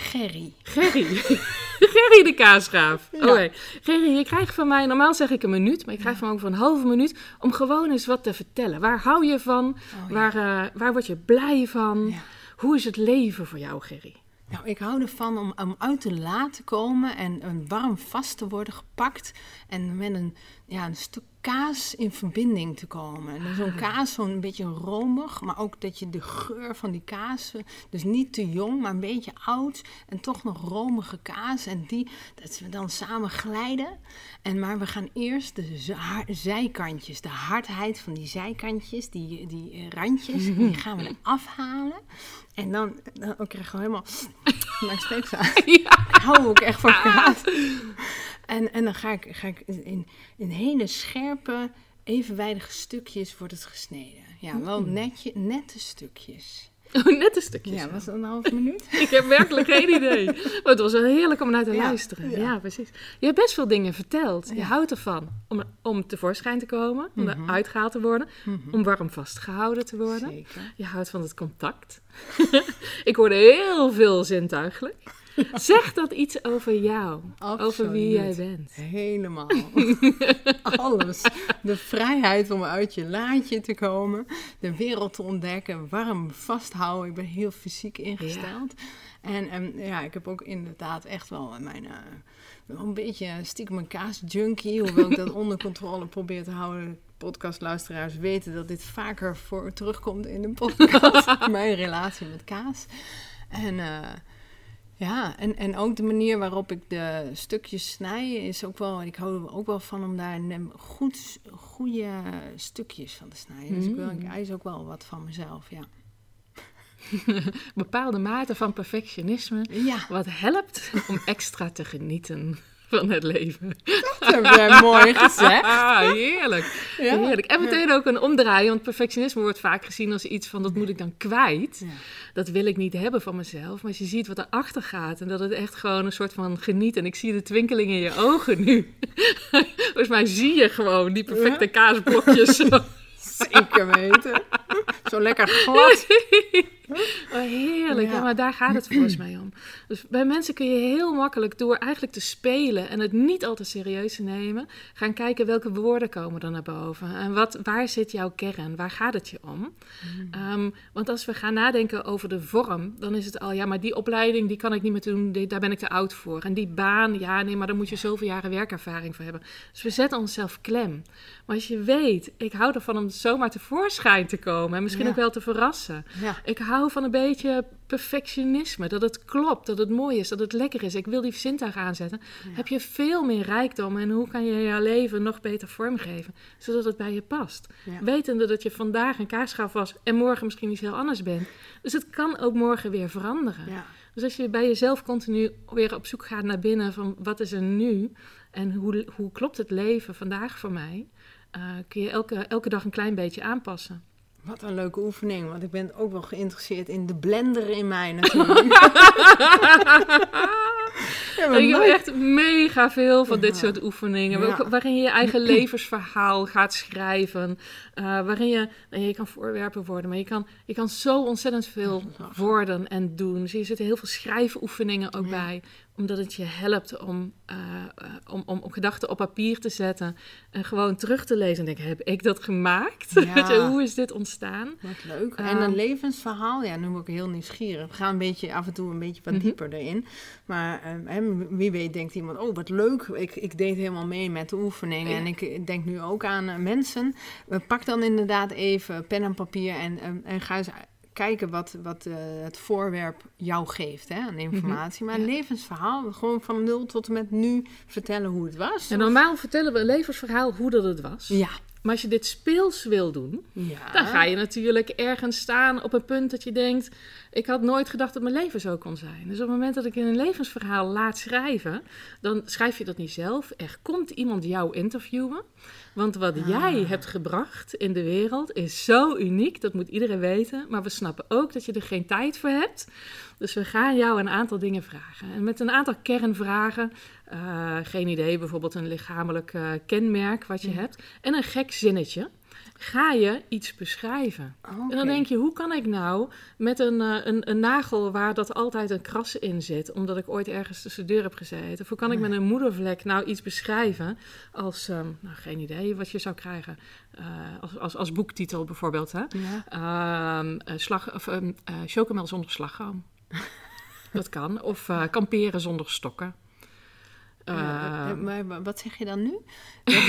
[SPEAKER 2] Gerry.
[SPEAKER 1] Gerry. Gerry de kaasschaaf.
[SPEAKER 2] Ja.
[SPEAKER 1] Oké. Gerry, je krijgt van mij, normaal zeg ik een minuut, maar je krijgt van mij ook voor een halve minuut om gewoon eens wat te vertellen. Waar hou je van?
[SPEAKER 2] Oh, ja.
[SPEAKER 1] waar, eh, waar word je blij van?
[SPEAKER 2] Ja.
[SPEAKER 1] Hoe is het leven voor jou, Gerry?
[SPEAKER 2] Nou, ik hou ervan om, om uit de la te komen en een warm vast te worden gepakt. En met een, ja, een stuk kaas in verbinding te komen. En zo'n kaas, zo'n beetje romig, maar ook dat je de geur van die kaas, dus niet te jong, maar een beetje oud en toch nog romige kaas. En die, dat we dan samen glijden. En, maar we gaan eerst de zijkantjes, de hardheid van die zijkantjes, die, die randjes, die gaan we eraf halen. En dan, dan ook krijg je gewoon helemaal mijn steeds aan.
[SPEAKER 1] Ja.
[SPEAKER 2] Ik hou ook echt van kaas. En, en dan ga ik, ga ik in, in hele scherpe, evenwijdige stukjes wordt het gesneden. Ja, wel netje, nette stukjes.
[SPEAKER 1] Oh, net een stukje.
[SPEAKER 2] Ja,
[SPEAKER 1] zo.
[SPEAKER 2] was dat een half minuut?
[SPEAKER 1] Ik heb werkelijk geen idee. Maar het was wel heerlijk om naar te
[SPEAKER 2] Ja,
[SPEAKER 1] luisteren. Ja.
[SPEAKER 2] ja.
[SPEAKER 1] precies. Je hebt best veel dingen verteld. Je houdt ervan om, om tevoorschijn te komen, om
[SPEAKER 2] Mhm.
[SPEAKER 1] eruit gehaald te worden, om warm vastgehouden te worden.
[SPEAKER 2] Zeker.
[SPEAKER 1] Je houdt van het contact. ik hoorde heel veel zintuigelijk. Zeg dat iets over jou, over wie jij
[SPEAKER 2] Absoluut.
[SPEAKER 1] bent.
[SPEAKER 2] Helemaal. Alles. De vrijheid om uit je laadje te komen. De wereld te ontdekken. Warm vasthouden. Ik ben heel fysiek ingesteld. En ehm, ja, ik heb ook inderdaad echt wel mijn... wel een beetje stiekem een kaasjunkie. Hoewel ik dat onder controle probeer te houden. Podcastluisteraars weten dat dit vaker voor terugkomt in de podcast. mijn relatie met kaas. En... eh, ja, en, en ook de manier waarop ik de stukjes snij is ook wel... Ik hou er ook wel van om daar goed, goede stukjes van te snijden. Dus ik, wil, ik eis ook wel wat van mezelf, ja.
[SPEAKER 1] Bepaalde mate van perfectionisme,
[SPEAKER 2] Ja,
[SPEAKER 1] wat helpt om extra te genieten van het leven.
[SPEAKER 2] dat heb jij mooi gezegd.
[SPEAKER 1] Ah, heerlijk.
[SPEAKER 2] Ja.
[SPEAKER 1] heerlijk. En meteen ook een omdraaien, want perfectionisme wordt vaak gezien als iets van dat moet ik dan kwijt.
[SPEAKER 2] Ja.
[SPEAKER 1] Dat wil ik niet hebben van mezelf. Maar als je ziet wat erachter gaat en dat het echt gewoon een soort van geniet. En ik zie de twinkeling in je ogen nu. Volgens mij zie je gewoon die perfecte kaasblokjes. zo.
[SPEAKER 2] Zeker weten. Zo lekker glad.
[SPEAKER 1] Oh, heerlijk. Ja.
[SPEAKER 2] Ja.
[SPEAKER 1] maar daar gaat het volgens mij om. Dus bij mensen kun je heel makkelijk door eigenlijk te spelen en het niet al te serieus te nemen, gaan kijken welke woorden komen er naar boven. En wat, waar zit jouw kern? Waar gaat het je om? Ehm, want als we gaan nadenken over de vorm, dan is het al, ja, maar die opleiding die kan ik niet meer doen, die- daar ben ik te oud voor. En die baan, ja, nee, maar daar moet je zoveel jaren werkervaring voor hebben. Dus we zetten onszelf klem. Maar als je weet, ik hou ervan om zomaar tevoorschijn te komen en misschien
[SPEAKER 2] Ja.
[SPEAKER 1] ook wel te verrassen.
[SPEAKER 2] Ja.
[SPEAKER 1] Ik hou van een beetje perfectionisme. Dat het klopt, dat het mooi is, dat het lekker is. Ik wil die zintuig aanzetten. Heb je veel meer rijkdom en hoe kan je jouw leven nog beter vormgeven, zodat het bij je past.
[SPEAKER 2] Ja.
[SPEAKER 1] Wetende dat je vandaag een kaasschaaf was en morgen misschien iets heel anders bent. Dus het kan ook morgen weer veranderen.
[SPEAKER 2] Ja.
[SPEAKER 1] Dus als je bij jezelf continu weer op zoek gaat naar binnen van wat is er nu en hoe, hoe klopt het leven vandaag voor mij, eh, kun je elke, elke dag een klein beetje aanpassen.
[SPEAKER 2] Wat een leuke oefening, want ik ben ook wel geïnteresseerd in de blender in mij natuurlijk. ja,
[SPEAKER 1] ik heb echt mega veel van dit soort oefeningen.
[SPEAKER 2] Ja.
[SPEAKER 1] Waarin je je eigen levensverhaal gaat schrijven. eh, waarin je, nou, je kan voorwerpen worden, maar je kan, je kan zo ontzettend veel worden en doen. Dus hier zitten heel veel schrijfoefeningen ook bij. Omdat het je helpt om, eh, eh, om, om, om gedachten op papier te zetten. En gewoon terug te lezen en denken, heb ik dat gemaakt?
[SPEAKER 2] Ja.
[SPEAKER 1] Weet je, hoe is dit ontstaan?
[SPEAKER 2] Wat leuk.
[SPEAKER 1] Ehm.
[SPEAKER 2] en een levensverhaal, ja, nu word ik heel nieuwsgierig. We gaan een beetje, af en toe een beetje wat
[SPEAKER 1] Mhm.
[SPEAKER 2] dieper erin. Maar ehm, wie weet denkt iemand, oh wat leuk, ik, ik deed helemaal mee met de oefeningen.
[SPEAKER 1] Ja.
[SPEAKER 2] En ik denk nu ook aan eh, mensen. Pak dan inderdaad even pen en papier en, ehm, en ga eens kijken wat, wat eh, het voorwerp jou geeft hè, aan informatie. Maar
[SPEAKER 1] Mhm. Ja.
[SPEAKER 2] levensverhaal, gewoon van nul tot en met nu vertellen hoe het was.
[SPEAKER 1] En normaal vertellen we een levensverhaal hoe dat het was.
[SPEAKER 2] Ja,
[SPEAKER 1] Maar als je dit speels wil doen,
[SPEAKER 2] Ja.
[SPEAKER 1] dan ga je natuurlijk ergens staan op een punt dat je denkt: ik had nooit gedacht dat mijn leven zo kon zijn. Dus op het moment dat ik een levensverhaal laat schrijven, dan schrijf je dat niet zelf. Er komt iemand jou interviewen. Want wat
[SPEAKER 2] Ah.
[SPEAKER 1] jij hebt gebracht in de wereld is zo uniek, dat moet iedereen weten. Maar we snappen ook dat je er geen tijd voor hebt. Dus we gaan jou een aantal dingen vragen. En met een aantal kernvragen, eh, geen idee, bijvoorbeeld een lichamelijk eh, kenmerk wat je hebt, en een gek zinnetje, ga je iets beschrijven. En dan denk je, hoe kan ik nou met een, eh, een, een nagel waar dat altijd een kras in zit, omdat ik ooit ergens tussen de deur heb gezeten, of hoe kan ik met een moedervlek nou iets beschrijven als, ehm, nou geen idee wat je zou krijgen, eh, als, als, als boektitel bijvoorbeeld, hè?
[SPEAKER 2] Ja.
[SPEAKER 1] Ehm, eh, slag, of, ehm, eh, chocomel zonder slagroom. dat kan. Of kamperen zonder stokken.
[SPEAKER 2] Eh, maar, wat zeg je dan nu?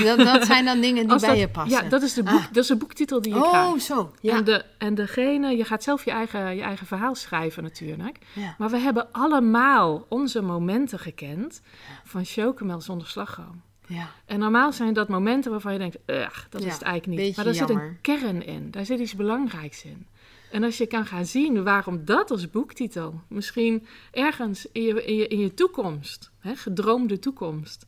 [SPEAKER 2] Dat, dat, zijn dan dingen die bij
[SPEAKER 1] dat-
[SPEAKER 2] je passen.
[SPEAKER 1] Ja, dat is, de boek,
[SPEAKER 2] Ah.
[SPEAKER 1] dat is de boektitel die je
[SPEAKER 2] oh,
[SPEAKER 1] krijgt.
[SPEAKER 2] zo. Ja.
[SPEAKER 1] En, de, en degene, je gaat zelf je eigen, je eigen verhaal schrijven natuurlijk.
[SPEAKER 2] ja.
[SPEAKER 1] Maar we hebben allemaal onze momenten gekend van chocomel zonder slagroom.
[SPEAKER 2] ja.
[SPEAKER 1] En normaal zijn dat momenten waarvan je denkt, "Ugh, dat is het eigenlijk niet. Maar daar zit een kern in, daar zit iets belangrijks in. En als je kan gaan zien waarom dat als boektitel misschien ergens in je, in je, in je toekomst, hè, gedroomde toekomst,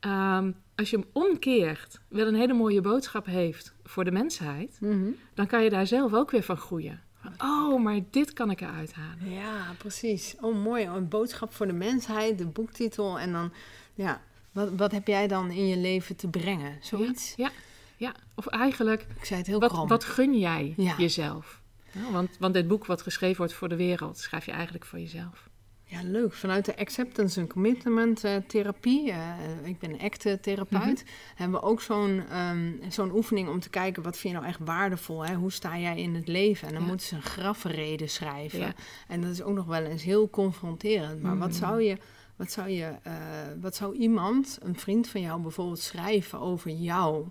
[SPEAKER 1] ehm, als je hem omkeert, wel een hele mooie boodschap heeft voor de mensheid,
[SPEAKER 2] Mhm.
[SPEAKER 1] dan kan je daar zelf ook weer van groeien. Oh, maar dit kan ik eruit halen.
[SPEAKER 2] Ja, precies. Oh, mooi. Een boodschap voor de mensheid, de boektitel. En dan, ja, wat, wat heb jij dan in je leven te brengen? Zoiets?
[SPEAKER 1] Ja, ja. Of eigenlijk,
[SPEAKER 2] Ik zei het heel
[SPEAKER 1] wat,
[SPEAKER 2] krom.
[SPEAKER 1] wat gun jij
[SPEAKER 2] Ja.
[SPEAKER 1] jezelf? Ja, want, want dit boek wat geschreven wordt voor de wereld, schrijf je eigenlijk voor jezelf.
[SPEAKER 2] Ja, leuk. Vanuit de acceptance en commitment eh, therapie, eh, ik ben ACT-therapeut,
[SPEAKER 1] Mhm.
[SPEAKER 2] hebben we ook zo'n ehm, zo'n oefening om te kijken wat vind je nou echt waardevol. Hè? Hoe sta jij in het leven? En dan
[SPEAKER 1] Ja.
[SPEAKER 2] moeten ze een grafrede schrijven.
[SPEAKER 1] Ja.
[SPEAKER 2] En dat is ook nog wel eens heel confronterend. Maar wat
[SPEAKER 1] Mhm.
[SPEAKER 2] zou je, wat zou je, eh, wat zou iemand, een vriend van jou bijvoorbeeld, schrijven over jou?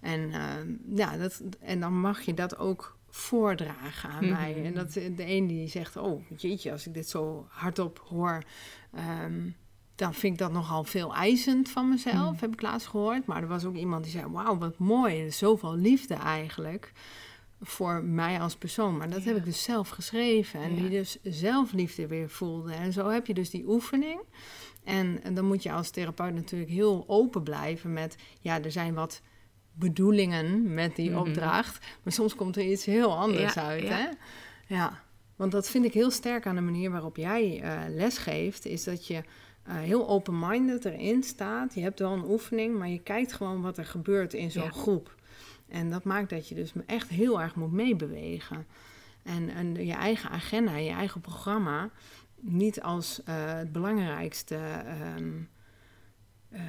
[SPEAKER 2] En, ehm, ja, dat, en dan mag je dat ook voordragen aan
[SPEAKER 1] Mhm.
[SPEAKER 2] mij. En dat de een die zegt, oh jeetje, als ik dit zo hardop hoor, ehm, dan vind ik dat nogal veel eisend van mezelf,
[SPEAKER 1] Mhm.
[SPEAKER 2] heb ik laatst gehoord. Maar er was ook iemand die zei, wauw, wat mooi, zoveel liefde eigenlijk voor mij als persoon. Maar dat heb ik dus zelf geschreven en
[SPEAKER 1] Ja.
[SPEAKER 2] die dus zelfliefde weer voelde. En zo heb je dus die oefening. En, en dan moet je als therapeut natuurlijk heel open blijven met, ja, er zijn wat bedoelingen met die
[SPEAKER 1] Mhm.
[SPEAKER 2] opdracht. Maar soms komt er iets heel anders
[SPEAKER 1] Ja,
[SPEAKER 2] uit,
[SPEAKER 1] ja.
[SPEAKER 2] hè? Ja, want dat vind ik heel sterk aan de manier waarop jij eh les geeft, is dat je eh, heel open-minded erin staat. Je hebt wel een oefening, maar je kijkt gewoon wat er gebeurt in zo'n
[SPEAKER 1] Ja.
[SPEAKER 2] groep. En dat maakt dat je dus echt heel erg moet meebewegen. En, en je eigen agenda, je eigen programma, niet als eh, het belangrijkste, ehm, eh,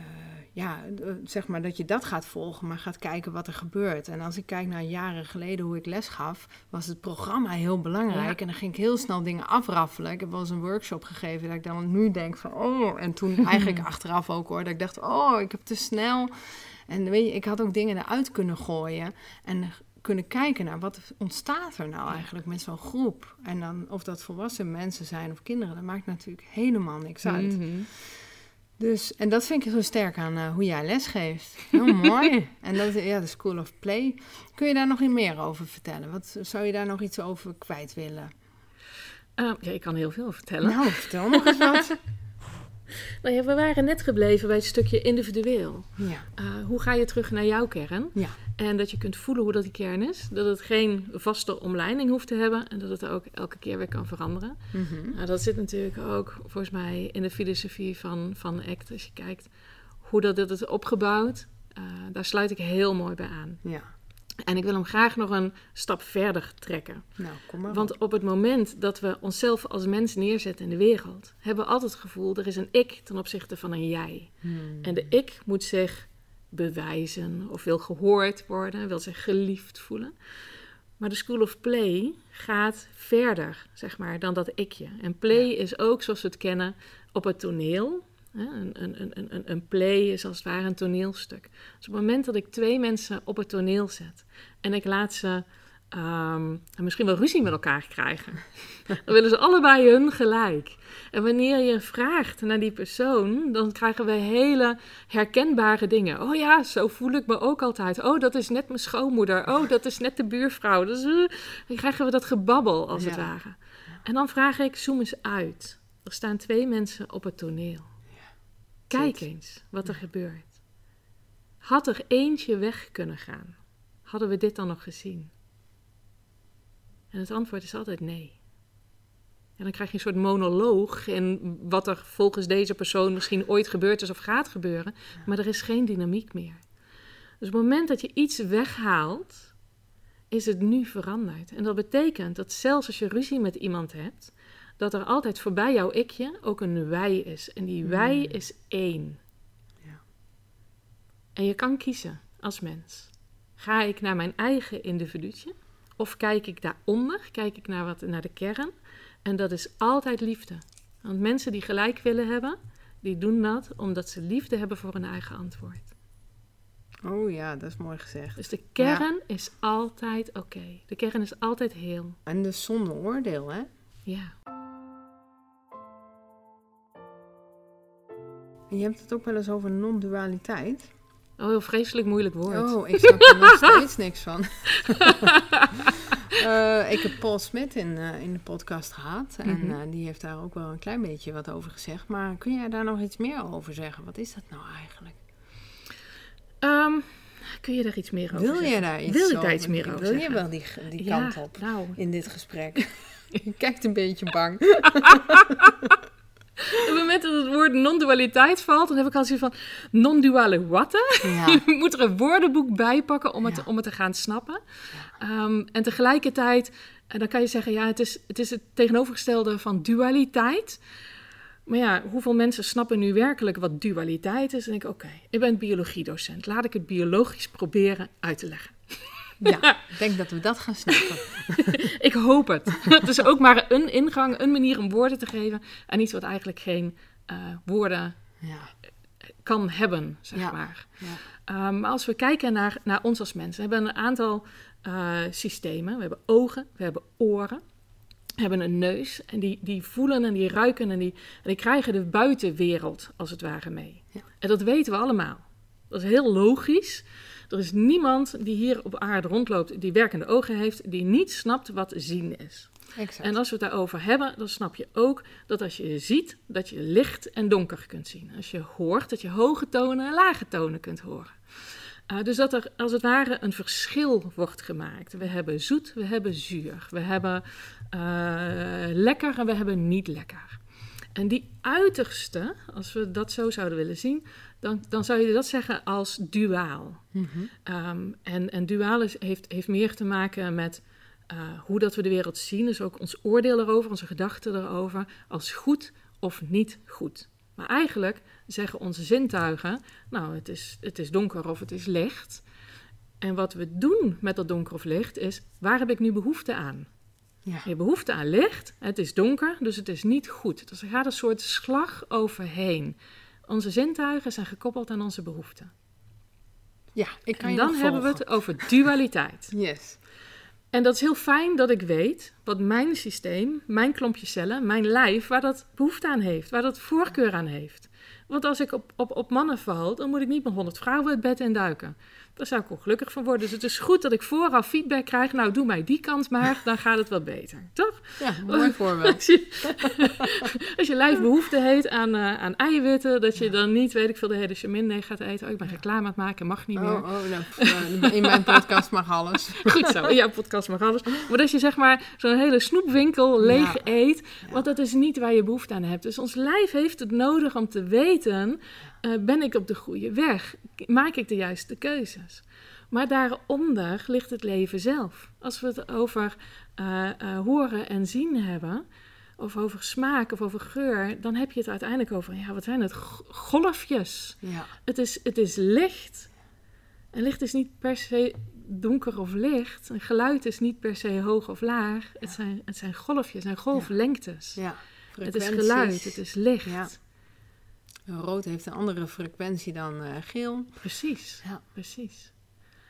[SPEAKER 2] ja, eh, zeg maar dat je dat gaat volgen, maar gaat kijken wat er gebeurt. En als ik kijk naar jaren geleden hoe ik les gaf, was het programma heel belangrijk.
[SPEAKER 1] Ja.
[SPEAKER 2] En dan ging ik heel snel dingen afraffelen. Ik heb wel eens een workshop gegeven dat ik dan nu denk van, oh, en toen eigenlijk achteraf ook hoor, dat ik dacht, oh, ik heb te snel. En weet je, ik had ook dingen eruit kunnen gooien en kunnen kijken naar wat ontstaat er nou eigenlijk met zo'n groep. En dan of dat volwassen mensen zijn of kinderen, dat maakt natuurlijk helemaal niks uit.
[SPEAKER 1] Mhm.
[SPEAKER 2] Dus, en dat vind ik zo sterk aan eh, hoe jij lesgeeft. Heel mooi. En dat ja, de School of Play. Kun je daar nog iets meer over vertellen? Wat zou je daar nog iets over kwijt willen?
[SPEAKER 1] Eh, ja, ik kan heel veel vertellen.
[SPEAKER 2] Nou, vertel nog eens wat.
[SPEAKER 1] Nou ja, we waren net gebleven bij het stukje individueel.
[SPEAKER 2] Ja,
[SPEAKER 1] Eh, hoe ga je terug naar jouw kern?
[SPEAKER 2] ja,
[SPEAKER 1] En dat je kunt voelen hoe dat die kern is. Dat het geen vaste omleiding hoeft te hebben. En dat het ook elke keer weer kan veranderen. Nou, dat zit natuurlijk ook volgens mij in de filosofie van, van ACT. Als je kijkt hoe dat, dat is opgebouwd. eh, daar sluit ik heel mooi bij aan.
[SPEAKER 2] ja.
[SPEAKER 1] En ik wil hem graag nog een stap verder trekken.
[SPEAKER 2] Nou, kom maar op.
[SPEAKER 1] Want op het moment dat we onszelf als mens neerzetten in de wereld, hebben we altijd het gevoel er is een ik ten opzichte van een jij.
[SPEAKER 2] Hmm.
[SPEAKER 1] En de ik moet zich bewijzen of wil gehoord worden, wil zich geliefd voelen. Maar de School of Play gaat verder, zeg maar, dan dat ikje. En play is ook, zoals we het kennen, op het toneel. Een, een, een, een, een play is als het ware een toneelstuk. Dus op het moment dat ik twee mensen op het toneel zet en ik laat ze ehm, en misschien wel ruzie met elkaar krijgen. dan willen ze allebei hun gelijk. En wanneer je vraagt naar die persoon, dan krijgen we hele herkenbare dingen. Oh ja, zo voel ik me ook altijd. Oh, dat is net mijn schoonmoeder. Oh, dat is net de buurvrouw. Dus, uh, dan krijgen we dat gebabbel, als het ware. En dan vraag ik, zoom eens uit. Er staan twee mensen op het toneel. Kijk eens wat er gebeurt. Had er eentje weg kunnen gaan? Hadden we dit dan nog gezien? En het antwoord is altijd nee. En dan krijg je een soort monoloog in wat er volgens deze persoon misschien ooit gebeurd is of gaat gebeuren. Maar er is geen dynamiek meer. Dus op het moment dat je iets weghaalt, is het nu veranderd. En dat betekent dat zelfs als je ruzie met iemand hebt, dat er altijd voorbij jouw ikje ook een wij is. En die wij hmm. is één. Ja. En je kan kiezen als mens. Ga ik naar mijn eigen individuutje? Of kijk ik daaronder? Kijk ik naar, wat, naar de kern? En dat is altijd liefde. Want mensen die gelijk willen hebben, die doen dat omdat ze liefde hebben voor hun eigen antwoord.
[SPEAKER 2] Oh ja, dat is mooi gezegd.
[SPEAKER 1] Dus de kern is altijd oké. De kern is altijd heel.
[SPEAKER 2] En dus zonder oordeel, hè?
[SPEAKER 1] Ja.
[SPEAKER 2] Je hebt het ook wel eens over non-dualiteit.
[SPEAKER 1] Oh, heel vreselijk moeilijk woord.
[SPEAKER 2] Oh, ik snap er nog steeds niks van. Uh, ik heb Paul Smit in, uh, in de podcast gehad. En mm -hmm. die heeft daar ook wel een klein beetje wat over gezegd. Maar kun jij daar nog iets meer over zeggen? Wat is dat nou eigenlijk?
[SPEAKER 1] Um, kun je daar iets meer over
[SPEAKER 2] Wil
[SPEAKER 1] zeggen?
[SPEAKER 2] je daar iets
[SPEAKER 1] Wil ik
[SPEAKER 2] daar
[SPEAKER 1] iets meer over
[SPEAKER 2] Wil
[SPEAKER 1] zeggen?
[SPEAKER 2] je wel die, die ja, kant op nou. in dit gesprek? je kijkt een beetje bang.
[SPEAKER 1] Op het moment dat het woord non-dualiteit valt, dan heb ik al zoiets van non-duale watten. Ja. je moet er een woordenboek bij pakken om het, ja. om het te gaan snappen. Ja. Um, en tegelijkertijd, dan kan je zeggen, ja, het is, het is het tegenovergestelde van dualiteit. Maar ja, hoeveel mensen snappen nu werkelijk wat dualiteit is? En ik, oké, okay, ik ben biologiedocent. Laat ik het biologisch proberen uit te leggen.
[SPEAKER 2] Ja, ik denk dat we dat gaan snappen.
[SPEAKER 1] ik hoop het. Het is ook maar een ingang, een manier om woorden te geven. En iets wat eigenlijk geen uh, woorden ja. kan hebben, zeg ja. maar. Ja. Um, maar als we kijken naar, naar ons als mensen, we hebben een aantal uh, systemen. We hebben ogen, we hebben oren. We hebben een neus en die, die voelen en die ruiken en die, en die krijgen de buitenwereld als het ware mee. En dat weten we allemaal. Dat is heel logisch. Er is niemand die hier op aarde rondloopt, die werkende ogen heeft, die niet snapt wat zien is.
[SPEAKER 2] Exact.
[SPEAKER 1] En als we het daarover hebben, dan snap je ook dat als je ziet, dat je licht en donker kunt zien. Als je hoort, dat je hoge tonen en lage tonen kunt horen. Uh, dus dat er als het ware een verschil wordt gemaakt. We hebben zoet, we hebben zuur. We hebben uh, lekker en we hebben niet lekker. En die uiterste, als we dat zo zouden willen zien, dan, dan zou je dat zeggen als duaal. Mm -hmm. um, en, en duaal is, heeft, heeft meer te maken met uh, hoe dat we de wereld zien. Dus ook ons oordeel erover, onze gedachten erover, als goed of niet goed. Maar eigenlijk zeggen onze zintuigen, nou, het is, het is donker of het is licht. En wat we doen met dat donker of licht is, waar heb ik nu behoefte aan? Ja. Je behoefte aan licht, het is donker, dus het is niet goed. Dus er gaat een soort slag overheen. Onze zintuigen zijn gekoppeld aan onze behoeften.
[SPEAKER 2] Ja, ik kan
[SPEAKER 1] en dan hebben we het over dualiteit.
[SPEAKER 2] yes.
[SPEAKER 1] En dat is heel fijn dat ik weet wat mijn systeem, mijn klompje cellen, mijn lijf, waar dat behoefte aan heeft, waar dat voorkeur aan heeft. Want als ik op, op, op mannen val, dan moet ik niet met honderd vrouwen het bed in duiken. Daar zou ik ook gelukkig van worden. Dus het is goed dat ik vooraf feedback krijg. Nou, doe mij die kant maar, dan gaat het wat beter. Toch?
[SPEAKER 2] Ja, mooi voorbeeld.
[SPEAKER 1] Als je, als je lijf behoefte heeft aan, uh, aan eiwitten, dat je dan niet, weet ik veel, de hele chamin gaat eten. Oh, ik ben reclame aan het maken, mag niet meer.
[SPEAKER 2] Oh, oh nou, in mijn podcast mag alles.
[SPEAKER 1] Goed zo, in jouw podcast mag alles. Maar als je zeg maar zo'n hele snoepwinkel leeg ja. eet, want dat is niet waar je behoefte aan hebt. Dus ons lijf heeft het nodig om te weten, uh, ben ik op de goede weg? Maak ik de juiste keuzes? Maar daaronder ligt het leven zelf. Als we het over uh, uh, horen en zien hebben, of over smaak of over geur, dan heb je het uiteindelijk over, ja, wat zijn het? Golfjes.
[SPEAKER 2] Ja.
[SPEAKER 1] Het, is, het is licht. En licht is niet per se donker of licht. Een geluid is niet per se hoog of laag. Ja. Het, zijn, het zijn golfjes, het zijn golflengtes.
[SPEAKER 2] Ja.
[SPEAKER 1] Het is geluid, het is licht.
[SPEAKER 2] Rood heeft een andere frequentie dan uh, geel.
[SPEAKER 1] Precies, ja. precies.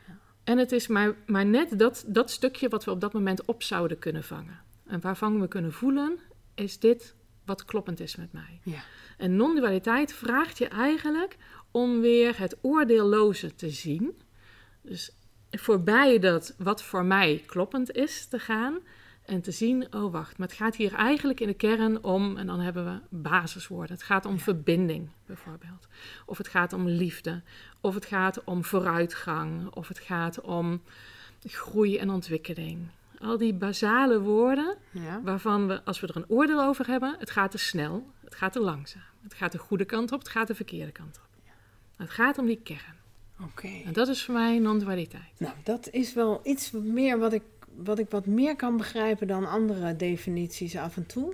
[SPEAKER 1] Ja. En het is maar, maar net dat, dat stukje wat we op dat moment op zouden kunnen vangen. En waarvan we kunnen voelen, is dit wat kloppend is met mij.
[SPEAKER 2] Ja.
[SPEAKER 1] En non-dualiteit vraagt je eigenlijk om weer het oordeelloze te zien. Dus voorbij dat wat voor mij kloppend is te gaan. En te zien, oh wacht, maar het gaat hier eigenlijk in de kern om, en dan hebben we basiswoorden. Het gaat om verbinding bijvoorbeeld. Of het gaat om liefde. Of het gaat om vooruitgang. Of het gaat om groei en ontwikkeling. Al die basale woorden
[SPEAKER 2] Ja.
[SPEAKER 1] waarvan we, als we er een oordeel over hebben, het gaat te snel, het gaat te langzaam. Het gaat de goede kant op, het gaat de verkeerde kant op. Het gaat om die kern.
[SPEAKER 2] Oké.
[SPEAKER 1] En dat is voor mij non-dualiteit.
[SPEAKER 2] Nou, dat is wel iets meer wat ik, wat ik wat meer kan begrijpen dan andere definities af en toe.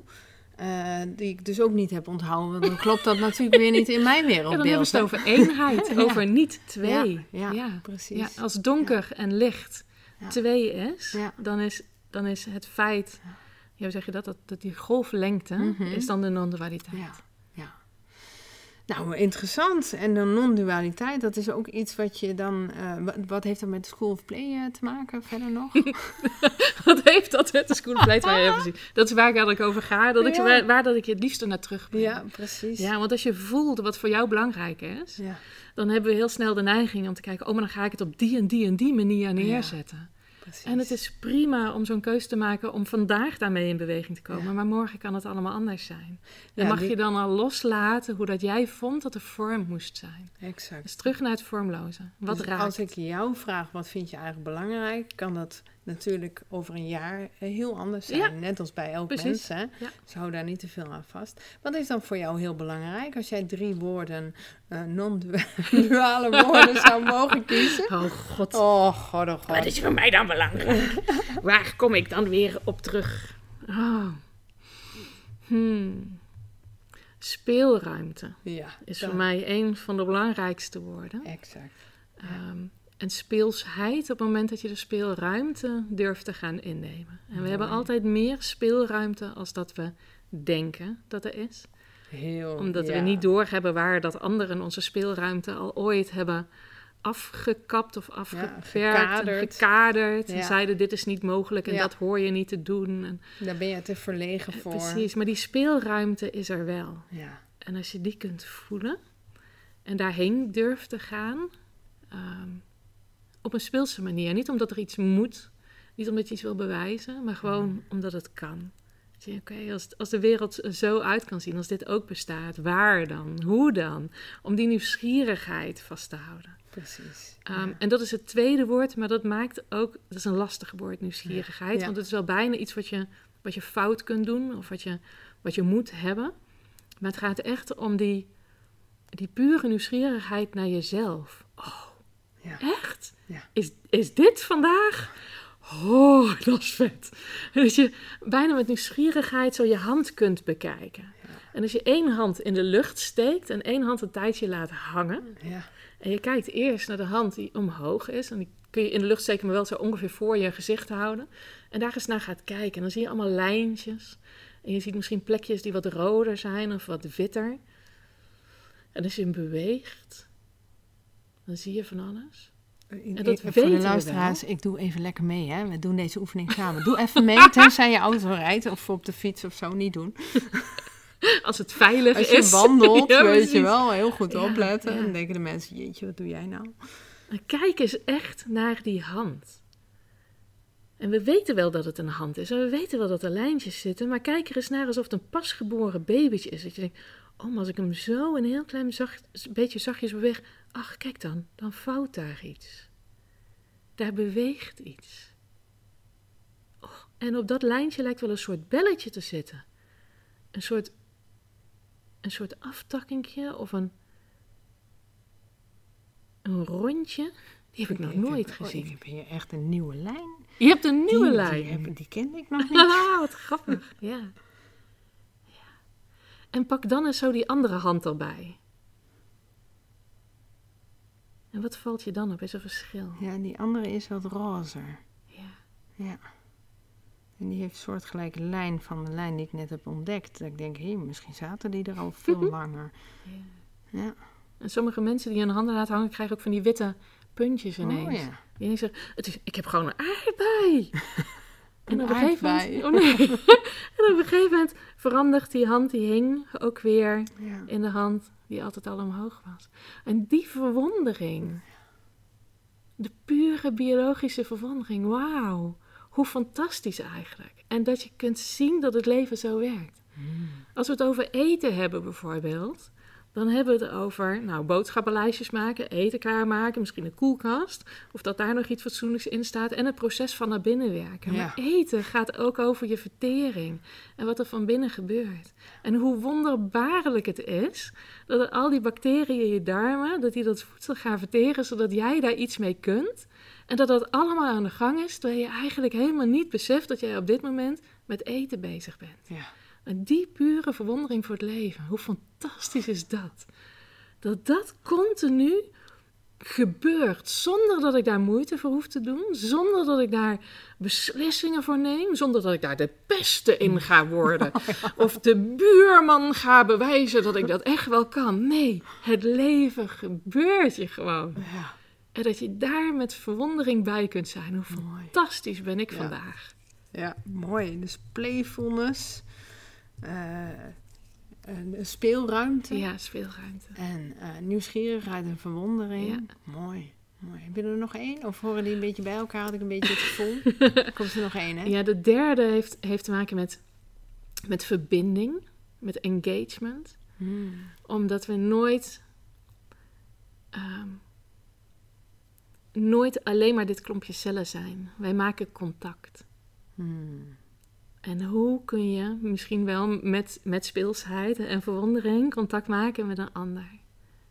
[SPEAKER 2] Eh, die ik dus ook niet heb onthouden. Want dan klopt dat natuurlijk weer niet in mijn
[SPEAKER 1] Ja,
[SPEAKER 2] wereldbeeld.
[SPEAKER 1] dan hebben we het over eenheid,
[SPEAKER 2] Ja.
[SPEAKER 1] over niet twee.
[SPEAKER 2] Ja, ja,
[SPEAKER 1] Ja.
[SPEAKER 2] precies.
[SPEAKER 1] Ja, als donker en licht
[SPEAKER 2] Ja.
[SPEAKER 1] twee is,
[SPEAKER 2] Ja.
[SPEAKER 1] dan is, dan is het feit, ja, hoe zeg je dat, dat, dat die golflengte
[SPEAKER 2] Mhm.
[SPEAKER 1] is dan de non-dualiteit.
[SPEAKER 2] Nou, interessant. En de non-dualiteit, dat is ook iets wat je dan... eh, wat, wat heeft dat met School of Play eh, te maken verder nog?
[SPEAKER 1] Wat heeft dat met de school of play te maken? Dat is waar ik eigenlijk over ga, dat ik,
[SPEAKER 2] Ja.
[SPEAKER 1] waar, waar dat ik het liefste naar terug ben.
[SPEAKER 2] ja, precies.
[SPEAKER 1] Ja, want als je voelt wat voor jou belangrijk is,
[SPEAKER 2] Ja.
[SPEAKER 1] dan hebben we heel snel de neiging om te kijken, oh, maar dan ga ik het op die en die en die manier neerzetten.
[SPEAKER 2] Precies.
[SPEAKER 1] En het is prima om zo'n keus te maken om vandaag daarmee in beweging te komen,
[SPEAKER 2] Ja.
[SPEAKER 1] maar morgen kan het allemaal anders zijn. En
[SPEAKER 2] Ja,
[SPEAKER 1] mag
[SPEAKER 2] die-
[SPEAKER 1] je dan al loslaten hoe dat jij vond dat de vorm moest zijn.
[SPEAKER 2] Exact.
[SPEAKER 1] Dus terug naar het vormloze. Wat
[SPEAKER 2] Dus
[SPEAKER 1] raakt?
[SPEAKER 2] Als ik jou vraag, wat vind je eigenlijk belangrijk, kan dat natuurlijk over een jaar eh, heel anders zijn.
[SPEAKER 1] Ja.
[SPEAKER 2] Net als bij elk
[SPEAKER 1] Precies.
[SPEAKER 2] mens. Hè? Dus hou daar niet te veel aan vast. Wat is dan voor jou heel belangrijk als jij drie woorden, eh, non-duale woorden zou mogen kiezen?
[SPEAKER 1] Oh god.
[SPEAKER 2] Oh, god, oh,
[SPEAKER 1] Wat
[SPEAKER 2] god.
[SPEAKER 1] is voor mij dan belangrijk? Waar kom ik dan weer op terug? Oh. Hmm. Speelruimte
[SPEAKER 2] Ja,
[SPEAKER 1] is voor mij een van de belangrijkste woorden.
[SPEAKER 2] Exact.
[SPEAKER 1] Ehm, en speelsheid op het moment dat je de speelruimte durft te gaan innemen. En we
[SPEAKER 2] Mooi.
[SPEAKER 1] hebben altijd meer speelruimte als dat we denken dat er is.
[SPEAKER 2] Heel,
[SPEAKER 1] Omdat
[SPEAKER 2] ja.
[SPEAKER 1] we niet doorhebben waar dat anderen onze speelruimte al ooit hebben afgekapt of afgewerkt en
[SPEAKER 2] gekaderd.
[SPEAKER 1] En zeiden dit is niet mogelijk en
[SPEAKER 2] Ja.
[SPEAKER 1] dat hoor je niet te doen. En,
[SPEAKER 2] Daar ben je te verlegen voor.
[SPEAKER 1] precies, maar die speelruimte is er wel.
[SPEAKER 2] Ja.
[SPEAKER 1] En als je die kunt voelen en daarheen durft te gaan, ehm, op een speelse manier. Niet omdat er iets moet, niet omdat je iets wil bewijzen, maar gewoon omdat het kan. Oké, als, als de wereld er zo uit kan zien, als dit ook bestaat, waar dan? Hoe dan? Om die nieuwsgierigheid vast te houden.
[SPEAKER 2] Precies.
[SPEAKER 1] Ehm, En dat is het tweede woord, maar dat maakt ook, dat is een lastig woord, nieuwsgierigheid.
[SPEAKER 2] Ja.
[SPEAKER 1] Want het is wel bijna iets wat je, wat je fout kunt doen of wat je, wat je moet hebben. Maar het gaat echt om die, die pure nieuwsgierigheid naar jezelf. Oh,
[SPEAKER 2] Ja.
[SPEAKER 1] echt?
[SPEAKER 2] Ja.
[SPEAKER 1] Is, is dit vandaag? Oh, dat is vet. Dat je bijna met nieuwsgierigheid zo je hand kunt bekijken. En als je één hand in de lucht steekt en één hand een tijdje laat hangen.
[SPEAKER 2] Ja.
[SPEAKER 1] En je kijkt eerst naar de hand die omhoog is. En die kun je in de lucht steken, maar wel zo ongeveer voor je gezicht houden. En daar eens naar gaat kijken. En dan zie je allemaal lijntjes. En je ziet misschien plekjes die wat roder zijn of wat witter. En als je hem beweegt, dan zie je van alles.
[SPEAKER 2] En
[SPEAKER 1] dat
[SPEAKER 2] voor
[SPEAKER 1] weten
[SPEAKER 2] de luisteraars, ik doe even lekker mee. Hè? We doen deze oefening samen. Doe even mee, tenzij je auto rijdt of op de fiets of zo. Niet doen.
[SPEAKER 1] Als het veilig
[SPEAKER 2] Als je
[SPEAKER 1] is.
[SPEAKER 2] wandelt,
[SPEAKER 1] Ja,
[SPEAKER 2] weet je wel, heel goed
[SPEAKER 1] Ja,
[SPEAKER 2] opletten.
[SPEAKER 1] ja.
[SPEAKER 2] Dan denken de mensen, jeetje, wat doe jij nou?
[SPEAKER 1] Kijk eens echt naar die hand. En we weten wel dat het een hand is. En we weten wel dat er lijntjes zitten. Maar kijk er eens naar alsof het een pasgeboren babytje is. Dat je denkt, oh, maar als ik hem zo een heel klein zacht, beetje zachtjes beweeg. Ach, kijk dan, dan vouwt daar iets. Daar beweegt iets. Oh, en op dat lijntje lijkt wel een soort belletje te zitten. Een soort, een soort aftakkingje of een, een rondje. Die heb ik nog nooit
[SPEAKER 2] heb, oh,
[SPEAKER 1] gezien.
[SPEAKER 2] ik heb hier echt een nieuwe lijn.
[SPEAKER 1] Je hebt een nieuwe
[SPEAKER 2] die,
[SPEAKER 1] lijn.
[SPEAKER 2] Die, heb- die kende ik nog niet.
[SPEAKER 1] Ah, wat grappig. Ja. ja. En pak dan eens zo die andere hand erbij. En wat valt je dan op? Is er verschil?
[SPEAKER 2] Ja, die andere is wat rozer.
[SPEAKER 1] Ja.
[SPEAKER 2] Ja. En die heeft een soortgelijke lijn van de lijn die ik net heb ontdekt. Dat ik denk, hé, misschien zaten die er al veel langer.
[SPEAKER 1] ja.
[SPEAKER 2] Ja.
[SPEAKER 1] En sommige mensen die hun handen laten hangen, krijgen ook van die witte puntjes ineens.
[SPEAKER 2] Oh ja.
[SPEAKER 1] Die zegt, het is, ik heb gewoon een aardbei.
[SPEAKER 2] Een
[SPEAKER 1] op een gegeven
[SPEAKER 2] aardbei.
[SPEAKER 1] moment, oh nee. en op een gegeven moment verandert die hand die hing ook weer
[SPEAKER 2] Ja.
[SPEAKER 1] in de hand die altijd al omhoog was. En die verwondering, de pure biologische verwondering, wauw, hoe fantastisch eigenlijk. En dat je kunt zien dat het leven zo werkt. Als we het over eten hebben bijvoorbeeld, dan hebben we het over nou, boodschappenlijstjes maken, eten klaarmaken, misschien een koelkast, of dat daar nog iets fatsoenlijks in staat en het proces van naar binnen werken.
[SPEAKER 2] Ja.
[SPEAKER 1] Maar eten gaat ook over je vertering en wat er van binnen gebeurt. En hoe wonderbaarlijk het is dat al die bacteriën in je darmen, dat die dat voedsel gaan verteren, zodat jij daar iets mee kunt. En dat dat allemaal aan de gang is, terwijl je eigenlijk helemaal niet beseft dat jij op dit moment met eten bezig bent.
[SPEAKER 2] Ja.
[SPEAKER 1] En die pure verwondering voor het leven, hoe fantastisch is dat? Dat dat continu gebeurt zonder dat ik daar moeite voor hoef te doen, zonder dat ik daar beslissingen voor neem, zonder dat ik daar de beste in ga worden of de buurman ga bewijzen dat ik dat echt wel kan. Nee, het leven gebeurt je gewoon.
[SPEAKER 2] Ja.
[SPEAKER 1] En dat je daar met verwondering bij kunt zijn. Hoe
[SPEAKER 2] Mooi.
[SPEAKER 1] fantastisch ben ik
[SPEAKER 2] Ja.
[SPEAKER 1] vandaag.
[SPEAKER 2] Ja, mooi. Dus playfulness, een een speelruimte
[SPEAKER 1] Ja, speelruimte.
[SPEAKER 2] en eh, nieuwsgierigheid en verwondering.
[SPEAKER 1] Ja.
[SPEAKER 2] Mooi, mooi. Heb je er nog één? Of horen die een beetje bij elkaar? Had ik een beetje het gevoel. Komt er nog één, hè?
[SPEAKER 1] Ja, de derde heeft, heeft te maken met, met verbinding, met engagement.
[SPEAKER 2] Hmm.
[SPEAKER 1] Omdat we nooit, ehm, nooit alleen maar dit klompje cellen zijn. Wij maken contact.
[SPEAKER 2] Hmm.
[SPEAKER 1] En hoe kun je misschien wel met, met speelsheid en verwondering contact maken met een ander?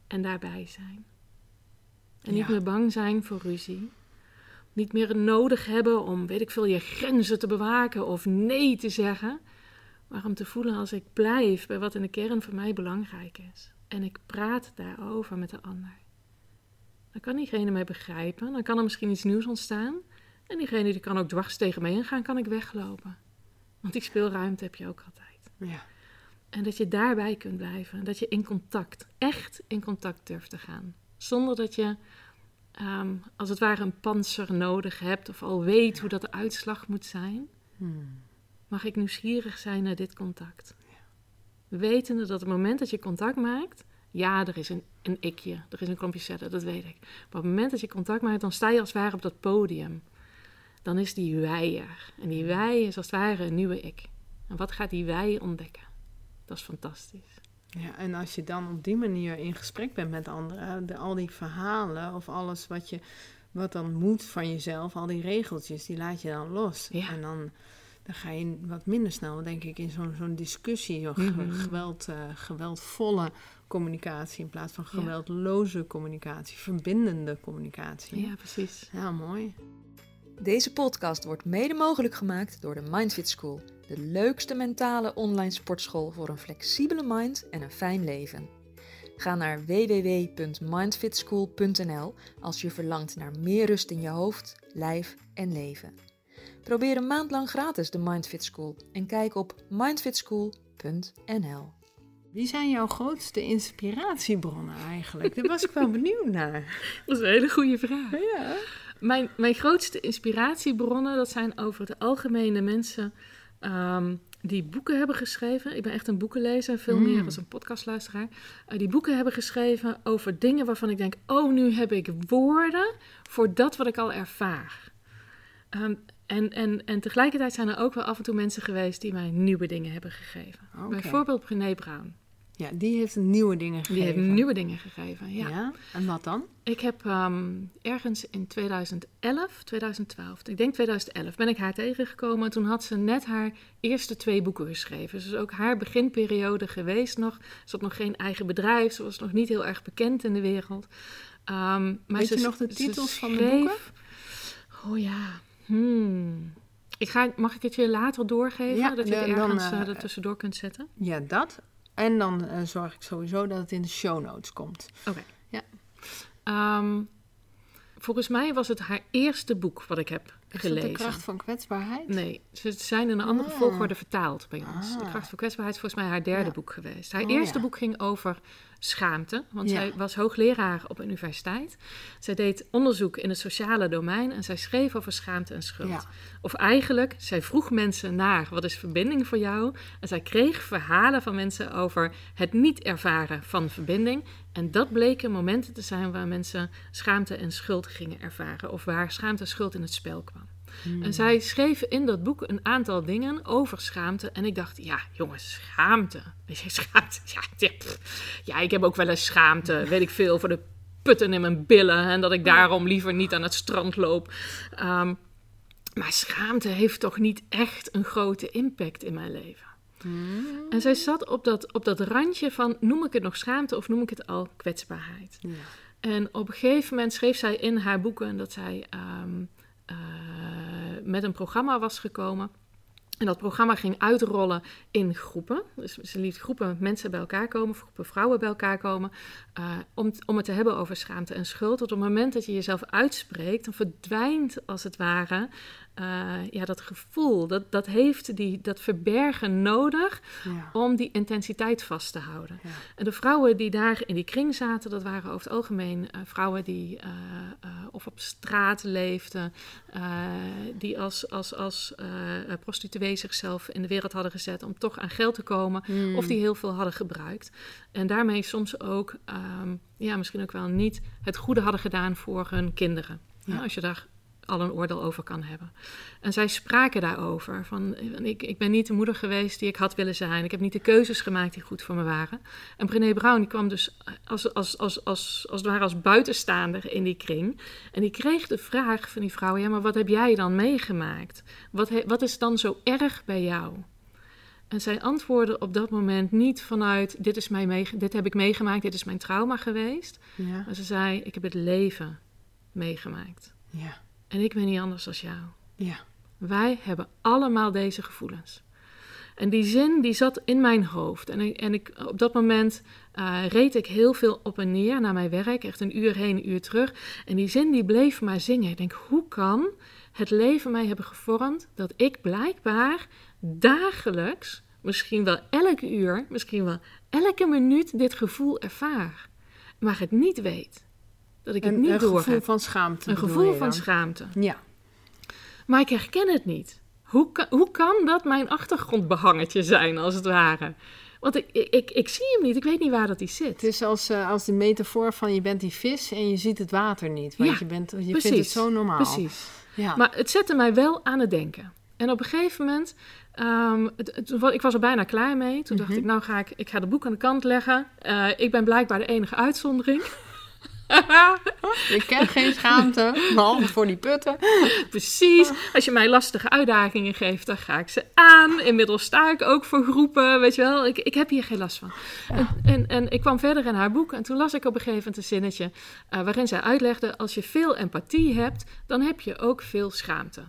[SPEAKER 1] En daarbij zijn. En niet
[SPEAKER 2] Ja.
[SPEAKER 1] meer bang zijn voor ruzie. Niet meer het nodig hebben om, weet ik veel, je grenzen te bewaken of nee te zeggen. Maar om te voelen als ik blijf bij wat in de kern voor mij belangrijk is. En ik praat daarover met de ander. Dan kan diegene mij begrijpen. Dan kan er misschien iets nieuws ontstaan. En diegene die kan ook dwars tegen mij ingaan, kan ik weglopen. Want die speelruimte heb je ook altijd.
[SPEAKER 2] Ja.
[SPEAKER 1] En dat je daarbij kunt blijven. Dat je in contact, echt in contact durft te gaan. Zonder dat je, ehm, als het ware, een panzer nodig hebt of al weet hoe dat de uitslag moet zijn.
[SPEAKER 2] Hmm.
[SPEAKER 1] Mag ik nieuwsgierig zijn naar dit contact? Wetende dat het moment dat je contact maakt, ja, er is een, een ikje, er is een klompje cellen, dat weet ik. Maar op het moment dat je contact maakt, dan sta je als het ware op dat podium. Dan is die wij er. En die wij is als het ware een nieuwe ik. En wat gaat die wij ontdekken? Dat is fantastisch.
[SPEAKER 2] Ja, en als je dan op die manier in gesprek bent met anderen, de, al die verhalen of alles wat, je, wat dan moet van jezelf, al die regeltjes, die laat je dan los.
[SPEAKER 1] Ja.
[SPEAKER 2] En dan, dan ga je wat minder snel, denk ik, in zo'n zo'n discussie, zo'n
[SPEAKER 1] Mhm.
[SPEAKER 2] geweld, eh, geweldvolle communicatie in plaats van geweldloze communicatie, verbindende communicatie.
[SPEAKER 1] Ja, precies.
[SPEAKER 2] Ja, mooi.
[SPEAKER 3] Deze podcast wordt mede mogelijk gemaakt door de Mindfit School, de leukste mentale online sportschool voor een flexibele mind en een fijn leven. Ga naar www.mindfitschool.nl als je verlangt naar meer rust in je hoofd, lijf en leven. Probeer een maand lang gratis de Mindfit School en kijk op mindfitschool.nl.
[SPEAKER 2] Wie zijn jouw grootste inspiratiebronnen eigenlijk? Daar was ik wel benieuwd naar.
[SPEAKER 1] Dat is een hele goede vraag.
[SPEAKER 2] Ja.
[SPEAKER 1] Mijn, mijn grootste inspiratiebronnen, dat zijn over het algemeen de mensen ehm, die boeken hebben geschreven. Ik ben echt een boekenlezer, veel
[SPEAKER 2] Mm.
[SPEAKER 1] meer als een podcastluisteraar. Eh, die boeken hebben geschreven over dingen waarvan ik denk, oh, nu heb ik woorden voor dat wat ik al ervaar. Ehm, en, en, en tegelijkertijd zijn er ook wel af en toe mensen geweest die mij nieuwe dingen hebben gegeven.
[SPEAKER 2] Oké.
[SPEAKER 1] Bijvoorbeeld Brené Brown.
[SPEAKER 2] Ja, die heeft nieuwe dingen gegeven.
[SPEAKER 1] Die heeft nieuwe dingen gegeven, ja.
[SPEAKER 2] Ja. En wat dan?
[SPEAKER 1] Ik heb ehm, ergens in 2011, 2012, ik denk 2011, ben ik haar tegengekomen. En toen had ze net haar eerste twee boeken geschreven. Dus ook haar beginperiode geweest nog. Ze had nog geen eigen bedrijf, ze was nog niet heel erg bekend in de wereld. Ehm, maar
[SPEAKER 2] Weet
[SPEAKER 1] ze,
[SPEAKER 2] je nog de titels van de boeken?
[SPEAKER 1] Oh ja, hmm. Ik ga, mag ik het je later doorgeven?
[SPEAKER 2] Ja,
[SPEAKER 1] dat je het ergens er tussendoor kunt zetten?
[SPEAKER 2] Ja, dat. En dan eh, zorg ik sowieso dat het in de show notes komt.
[SPEAKER 1] Ehm, volgens mij was het haar eerste boek wat ik heb
[SPEAKER 2] Is
[SPEAKER 1] gelezen.
[SPEAKER 2] de kracht van kwetsbaarheid?
[SPEAKER 1] Nee, ze zijn in een andere
[SPEAKER 2] Ah.
[SPEAKER 1] volgorde vertaald bij ons. De
[SPEAKER 2] Ah.
[SPEAKER 1] kracht van kwetsbaarheid is volgens mij haar derde
[SPEAKER 2] Ja.
[SPEAKER 1] boek geweest. Haar
[SPEAKER 2] Oh,
[SPEAKER 1] eerste
[SPEAKER 2] ja.
[SPEAKER 1] boek ging over schaamte, want
[SPEAKER 2] Ja.
[SPEAKER 1] zij was hoogleraar op een universiteit. Zij deed onderzoek in het sociale domein en zij schreef over schaamte en schuld.
[SPEAKER 2] Ja.
[SPEAKER 1] Of eigenlijk, zij vroeg mensen naar wat is verbinding voor jou? En zij kreeg verhalen van mensen over het niet ervaren van verbinding. En dat bleken momenten te zijn waar mensen schaamte en schuld gingen ervaren. Of waar schaamte en schuld in het spel kwam.
[SPEAKER 2] Hmm.
[SPEAKER 1] En zij schreef in dat boek een aantal dingen over schaamte. En ik dacht, ja, jongens, schaamte. Weet je, schaamte. Ja, ja, pff. ja, ik heb ook wel eens schaamte, weet ik veel, voor de putten in mijn billen. En dat ik daarom liever niet aan het strand loop. Ehm, maar schaamte heeft toch niet echt een grote impact in mijn leven.
[SPEAKER 2] Hmm.
[SPEAKER 1] En zij zat op dat, op dat randje van, noem ik het nog schaamte of noem ik het al kwetsbaarheid?
[SPEAKER 2] Ja.
[SPEAKER 1] En op een gegeven moment schreef zij in haar boeken dat zij ehm, eh, met een programma was gekomen. En dat programma ging uitrollen in groepen. Dus ze liet groepen mensen bij elkaar komen, groepen vrouwen bij elkaar komen, eh, om, om het te hebben over schaamte en schuld. Tot op het moment dat je jezelf uitspreekt, dan verdwijnt als het ware eh, ja, dat gevoel. Dat, dat heeft die, dat verbergen nodig
[SPEAKER 2] Ja.
[SPEAKER 1] om die intensiteit vast te houden.
[SPEAKER 2] Ja.
[SPEAKER 1] En de vrouwen die daar in die kring zaten, dat waren over het algemeen eh, vrouwen die eh, of op straat leefden, die als, als, als prostituee zichzelf in de wereld hadden gezet om toch aan geld te komen,
[SPEAKER 2] Hmm.
[SPEAKER 1] of die heel veel hadden gebruikt. En daarmee soms ook, ehm, ja, misschien ook wel niet het goede hadden gedaan voor hun kinderen. Ja,
[SPEAKER 2] Ja.
[SPEAKER 1] als je daar al een oordeel over kan hebben. En zij spraken daarover. Van, ik, ik ben niet de moeder geweest die ik had willen zijn. Ik heb niet de keuzes gemaakt die goed voor me waren. En Brené Brown die kwam dus als, als, als, als, als het ware als buitenstaander in die kring. En die kreeg de vraag van die vrouw... ja, maar wat heb jij dan meegemaakt? Wat, he- wat is dan zo erg bij jou? En zij antwoordde op dat moment niet vanuit... Dit, is mij dit heb ik meegemaakt, dit is mijn trauma geweest.
[SPEAKER 2] Ja.
[SPEAKER 1] Maar ze zei, ik heb het leven meegemaakt.
[SPEAKER 2] Ja.
[SPEAKER 1] En ik ben niet anders dan jou.
[SPEAKER 2] Ja.
[SPEAKER 1] Wij hebben allemaal deze gevoelens. En die zin die zat in mijn hoofd. En, en ik, op dat moment eh, reed ik heel veel op en neer naar mijn werk. Echt een uur heen, een uur terug. En die zin die bleef maar zingen. Ik denk, hoe kan het leven mij hebben gevormd... dat ik blijkbaar dagelijks, misschien wel elke uur... misschien wel elke minuut dit gevoel ervaar. Maar het niet weet. Dat ik het
[SPEAKER 2] Een,
[SPEAKER 1] niet
[SPEAKER 2] een
[SPEAKER 1] door
[SPEAKER 2] gevoel
[SPEAKER 1] heb.
[SPEAKER 2] van schaamte.
[SPEAKER 1] Een gevoel van schaamte.
[SPEAKER 2] Ja.
[SPEAKER 1] Maar ik herken het niet. Hoe kan, hoe kan dat mijn achtergrondbehangetje zijn, als het ware? Want ik, ik, ik, zie hem niet. Ik weet niet waar dat hij
[SPEAKER 2] Het
[SPEAKER 1] zit.
[SPEAKER 2] is als, eh, als de metafoor van je bent die vis en je ziet het water niet. Want
[SPEAKER 1] Ja,
[SPEAKER 2] je, bent, je vindt het zo normaal.
[SPEAKER 1] Precies.
[SPEAKER 2] Ja.
[SPEAKER 1] Maar het zette mij wel aan het denken. En op een gegeven moment, ehm, het, het- ik was er bijna klaar mee. Toen dacht
[SPEAKER 2] Mhm.
[SPEAKER 1] ik, nou ga ik, ik ga de boek aan de kant leggen. Eh, ik ben blijkbaar de enige uitzondering.
[SPEAKER 2] Ik ken geen schaamte, behalve voor die putten.
[SPEAKER 1] Precies. Als je mij lastige uitdagingen geeft, dan ga ik ze aan. Inmiddels sta ik ook voor groepen, weet je wel. Ik, ik heb hier geen last van. En, en, en ik kwam verder in haar boek en toen las ik op een gegeven moment een zinnetje... eh, waarin zij uitlegde, als je veel empathie hebt, dan heb je ook veel schaamte.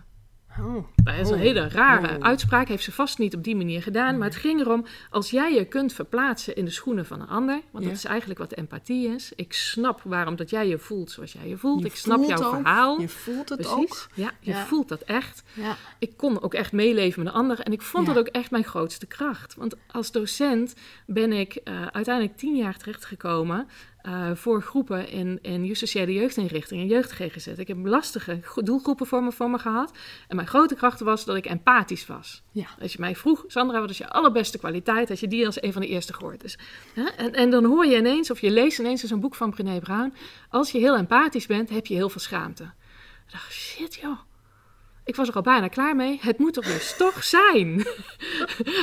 [SPEAKER 2] Oh.
[SPEAKER 1] Dat is een hele rare
[SPEAKER 2] Oh.
[SPEAKER 1] uitspraak, heeft ze vast niet op die manier gedaan. Maar het ging erom, als jij je kunt verplaatsen in de schoenen van een ander... want
[SPEAKER 2] Ja.
[SPEAKER 1] dat is eigenlijk wat empathie is. Ik snap waarom dat jij je voelt zoals jij je voelt.
[SPEAKER 2] Je
[SPEAKER 1] ik snap jouw
[SPEAKER 2] ook,
[SPEAKER 1] verhaal.
[SPEAKER 2] Je voelt het
[SPEAKER 1] Precies.
[SPEAKER 2] ook.
[SPEAKER 1] Ja, je
[SPEAKER 2] Ja.
[SPEAKER 1] voelt dat echt.
[SPEAKER 2] Ja.
[SPEAKER 1] Ik kon ook echt meeleven met de anderen. En ik vond dat ook echt mijn grootste kracht. Want als docent ben ik eh, uiteindelijk tien jaar terechtgekomen... eh, voor groepen in, in justitiële jeugdinrichtingen, jeugd GGZ. Ik heb lastige doelgroepen voor me, voor me gehad. En mijn grote kracht was dat ik empathisch was.
[SPEAKER 2] Ja.
[SPEAKER 1] Als je mij vroeg, Sandra, wat is je allerbeste kwaliteit? Als je die als een van de eerste gehoord. Dus, hè? En, en dan hoor je ineens, of je leest ineens in zo'n boek van Brené Brown... als je heel empathisch bent, heb je heel veel schaamte. Ik dacht, shit joh. Ik was er al bijna klaar mee. Het moet er dus toch zijn.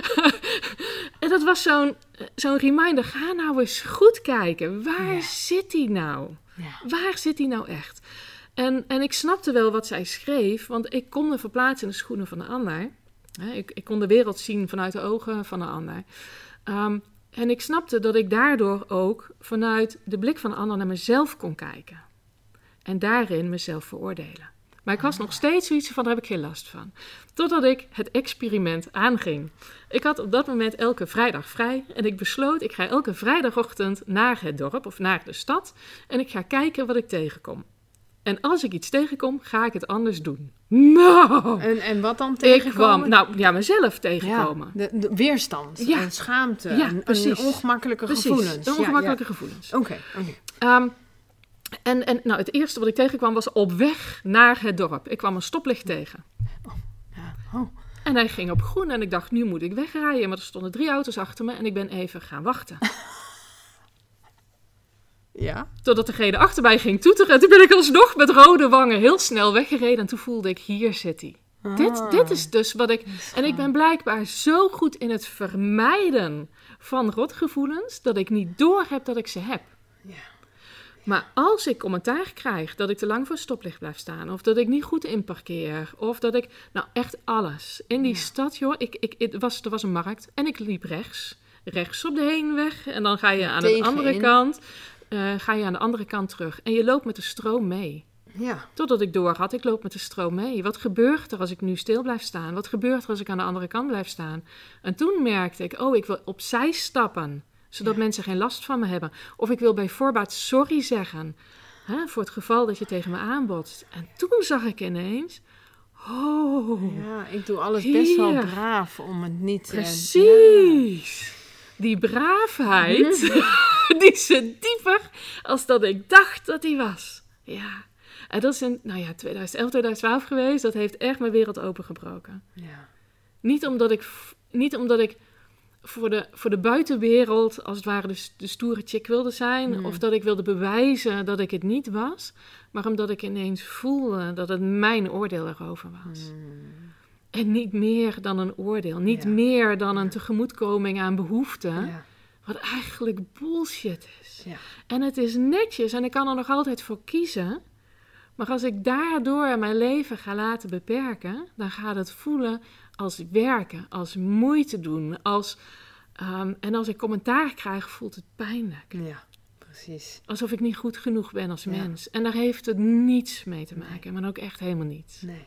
[SPEAKER 1] en dat was zo'n zo'n reminder. Ga nou eens goed kijken. Waar
[SPEAKER 2] Ja.
[SPEAKER 1] zit die nou?
[SPEAKER 2] Ja.
[SPEAKER 1] Waar zit die nou echt? En, en ik snapte wel wat zij schreef, want ik kon me verplaatsen in de schoenen van de ander. Ik, ik kon de wereld zien vanuit de ogen van de ander. Ehm, en ik snapte dat ik daardoor ook vanuit de blik van de ander naar mezelf kon kijken. En daarin mezelf veroordelen. Maar ik was nog steeds zoiets van, daar heb ik geen last van. Totdat ik het experiment aanging. Ik had op dat moment elke vrijdag vrij. En ik besloot, ik ga elke vrijdagochtend naar het dorp of naar de stad. En ik ga kijken wat ik tegenkom. En als ik iets tegenkom, ga ik het anders doen. Nou,
[SPEAKER 2] En, en wat dan
[SPEAKER 1] ik
[SPEAKER 2] tegenkomen?
[SPEAKER 1] kwam, nou ja, mezelf
[SPEAKER 2] ja,
[SPEAKER 1] tegenkomen.
[SPEAKER 2] de, de weerstand,
[SPEAKER 1] Ja.
[SPEAKER 2] en schaamte,
[SPEAKER 1] Ja,
[SPEAKER 2] en, ongemakkelijke
[SPEAKER 1] Precies,
[SPEAKER 2] gevoelens. Ja,
[SPEAKER 1] ongemakkelijke gevoelens.
[SPEAKER 2] ja. Oké, oké.
[SPEAKER 1] Ehm, en en nou, het eerste wat ik tegenkwam was op weg naar het dorp. Ik kwam een stoplicht tegen.
[SPEAKER 2] Ja. Oh.
[SPEAKER 1] En hij ging op groen en ik dacht, nu moet ik wegrijden. Maar er stonden drie auto's achter me en ik ben even gaan wachten.
[SPEAKER 2] Ja?
[SPEAKER 1] Totdat degene achter mij ging toeteren. En toen ben ik alsnog met rode wangen heel snel weggereden. En toen voelde ik, hier zit hij. Dit,
[SPEAKER 2] Ah.
[SPEAKER 1] dit is dus wat ik... En ik ben blijkbaar zo goed in het vermijden van rotgevoelens... dat ik niet doorheb dat ik ze heb.
[SPEAKER 2] Ja.
[SPEAKER 1] Maar als ik commentaar krijg dat ik te lang voor stoplicht blijf staan... of dat ik niet goed inparkeer... of dat ik... Nou, echt alles. In die stad, joh. Ik, ik, het was, er was een markt en ik liep rechts. Rechts op de heenweg. En dan ga je aan de andere kant... eh, ga je aan de andere kant terug. En je loopt met de stroom mee.
[SPEAKER 2] Ja.
[SPEAKER 1] Totdat ik door had, ik loop met de stroom mee. Wat gebeurt er als ik nu stil blijf staan? Wat gebeurt er als ik aan de andere kant blijf staan? En toen merkte ik, oh, ik wil opzij stappen. Zodat mensen geen last van me hebben. Of ik wil bij voorbaat sorry zeggen. Hè, voor het geval dat je tegen me aanbotst. En toen zag ik ineens, oh,
[SPEAKER 2] ja, ik doe alles best wel braaf om het niet... eh,
[SPEAKER 1] precies. Die braafheid, die zit dieper als dat ik dacht dat die was. Ja. En dat is in, nou ja, 2011, 2012 geweest. Dat heeft echt mijn wereld opengebroken.
[SPEAKER 2] ja.
[SPEAKER 1] Niet omdat ik, niet omdat ik voor, de, voor de buitenwereld, als het ware, de, stoere chick wilde zijn. Of dat ik wilde bewijzen dat ik het niet was. Maar omdat ik ineens voelde dat het mijn oordeel erover was.
[SPEAKER 2] Hmm.
[SPEAKER 1] En niet meer dan een oordeel. Niet
[SPEAKER 2] Ja.
[SPEAKER 1] meer dan een tegemoetkoming aan behoeften.
[SPEAKER 2] Ja.
[SPEAKER 1] Wat eigenlijk bullshit is.
[SPEAKER 2] Ja.
[SPEAKER 1] En het is netjes en ik kan er nog altijd voor kiezen. Maar als ik daardoor mijn leven ga laten beperken, dan gaat het voelen als werken, als moeite doen. Als, ehm, en als ik commentaar krijg, voelt het pijnlijk.
[SPEAKER 2] ja, precies.
[SPEAKER 1] Alsof ik niet goed genoeg ben als
[SPEAKER 2] Ja.
[SPEAKER 1] mens. En daar heeft het niets mee te maken, maar ook echt helemaal niets.
[SPEAKER 2] Nee.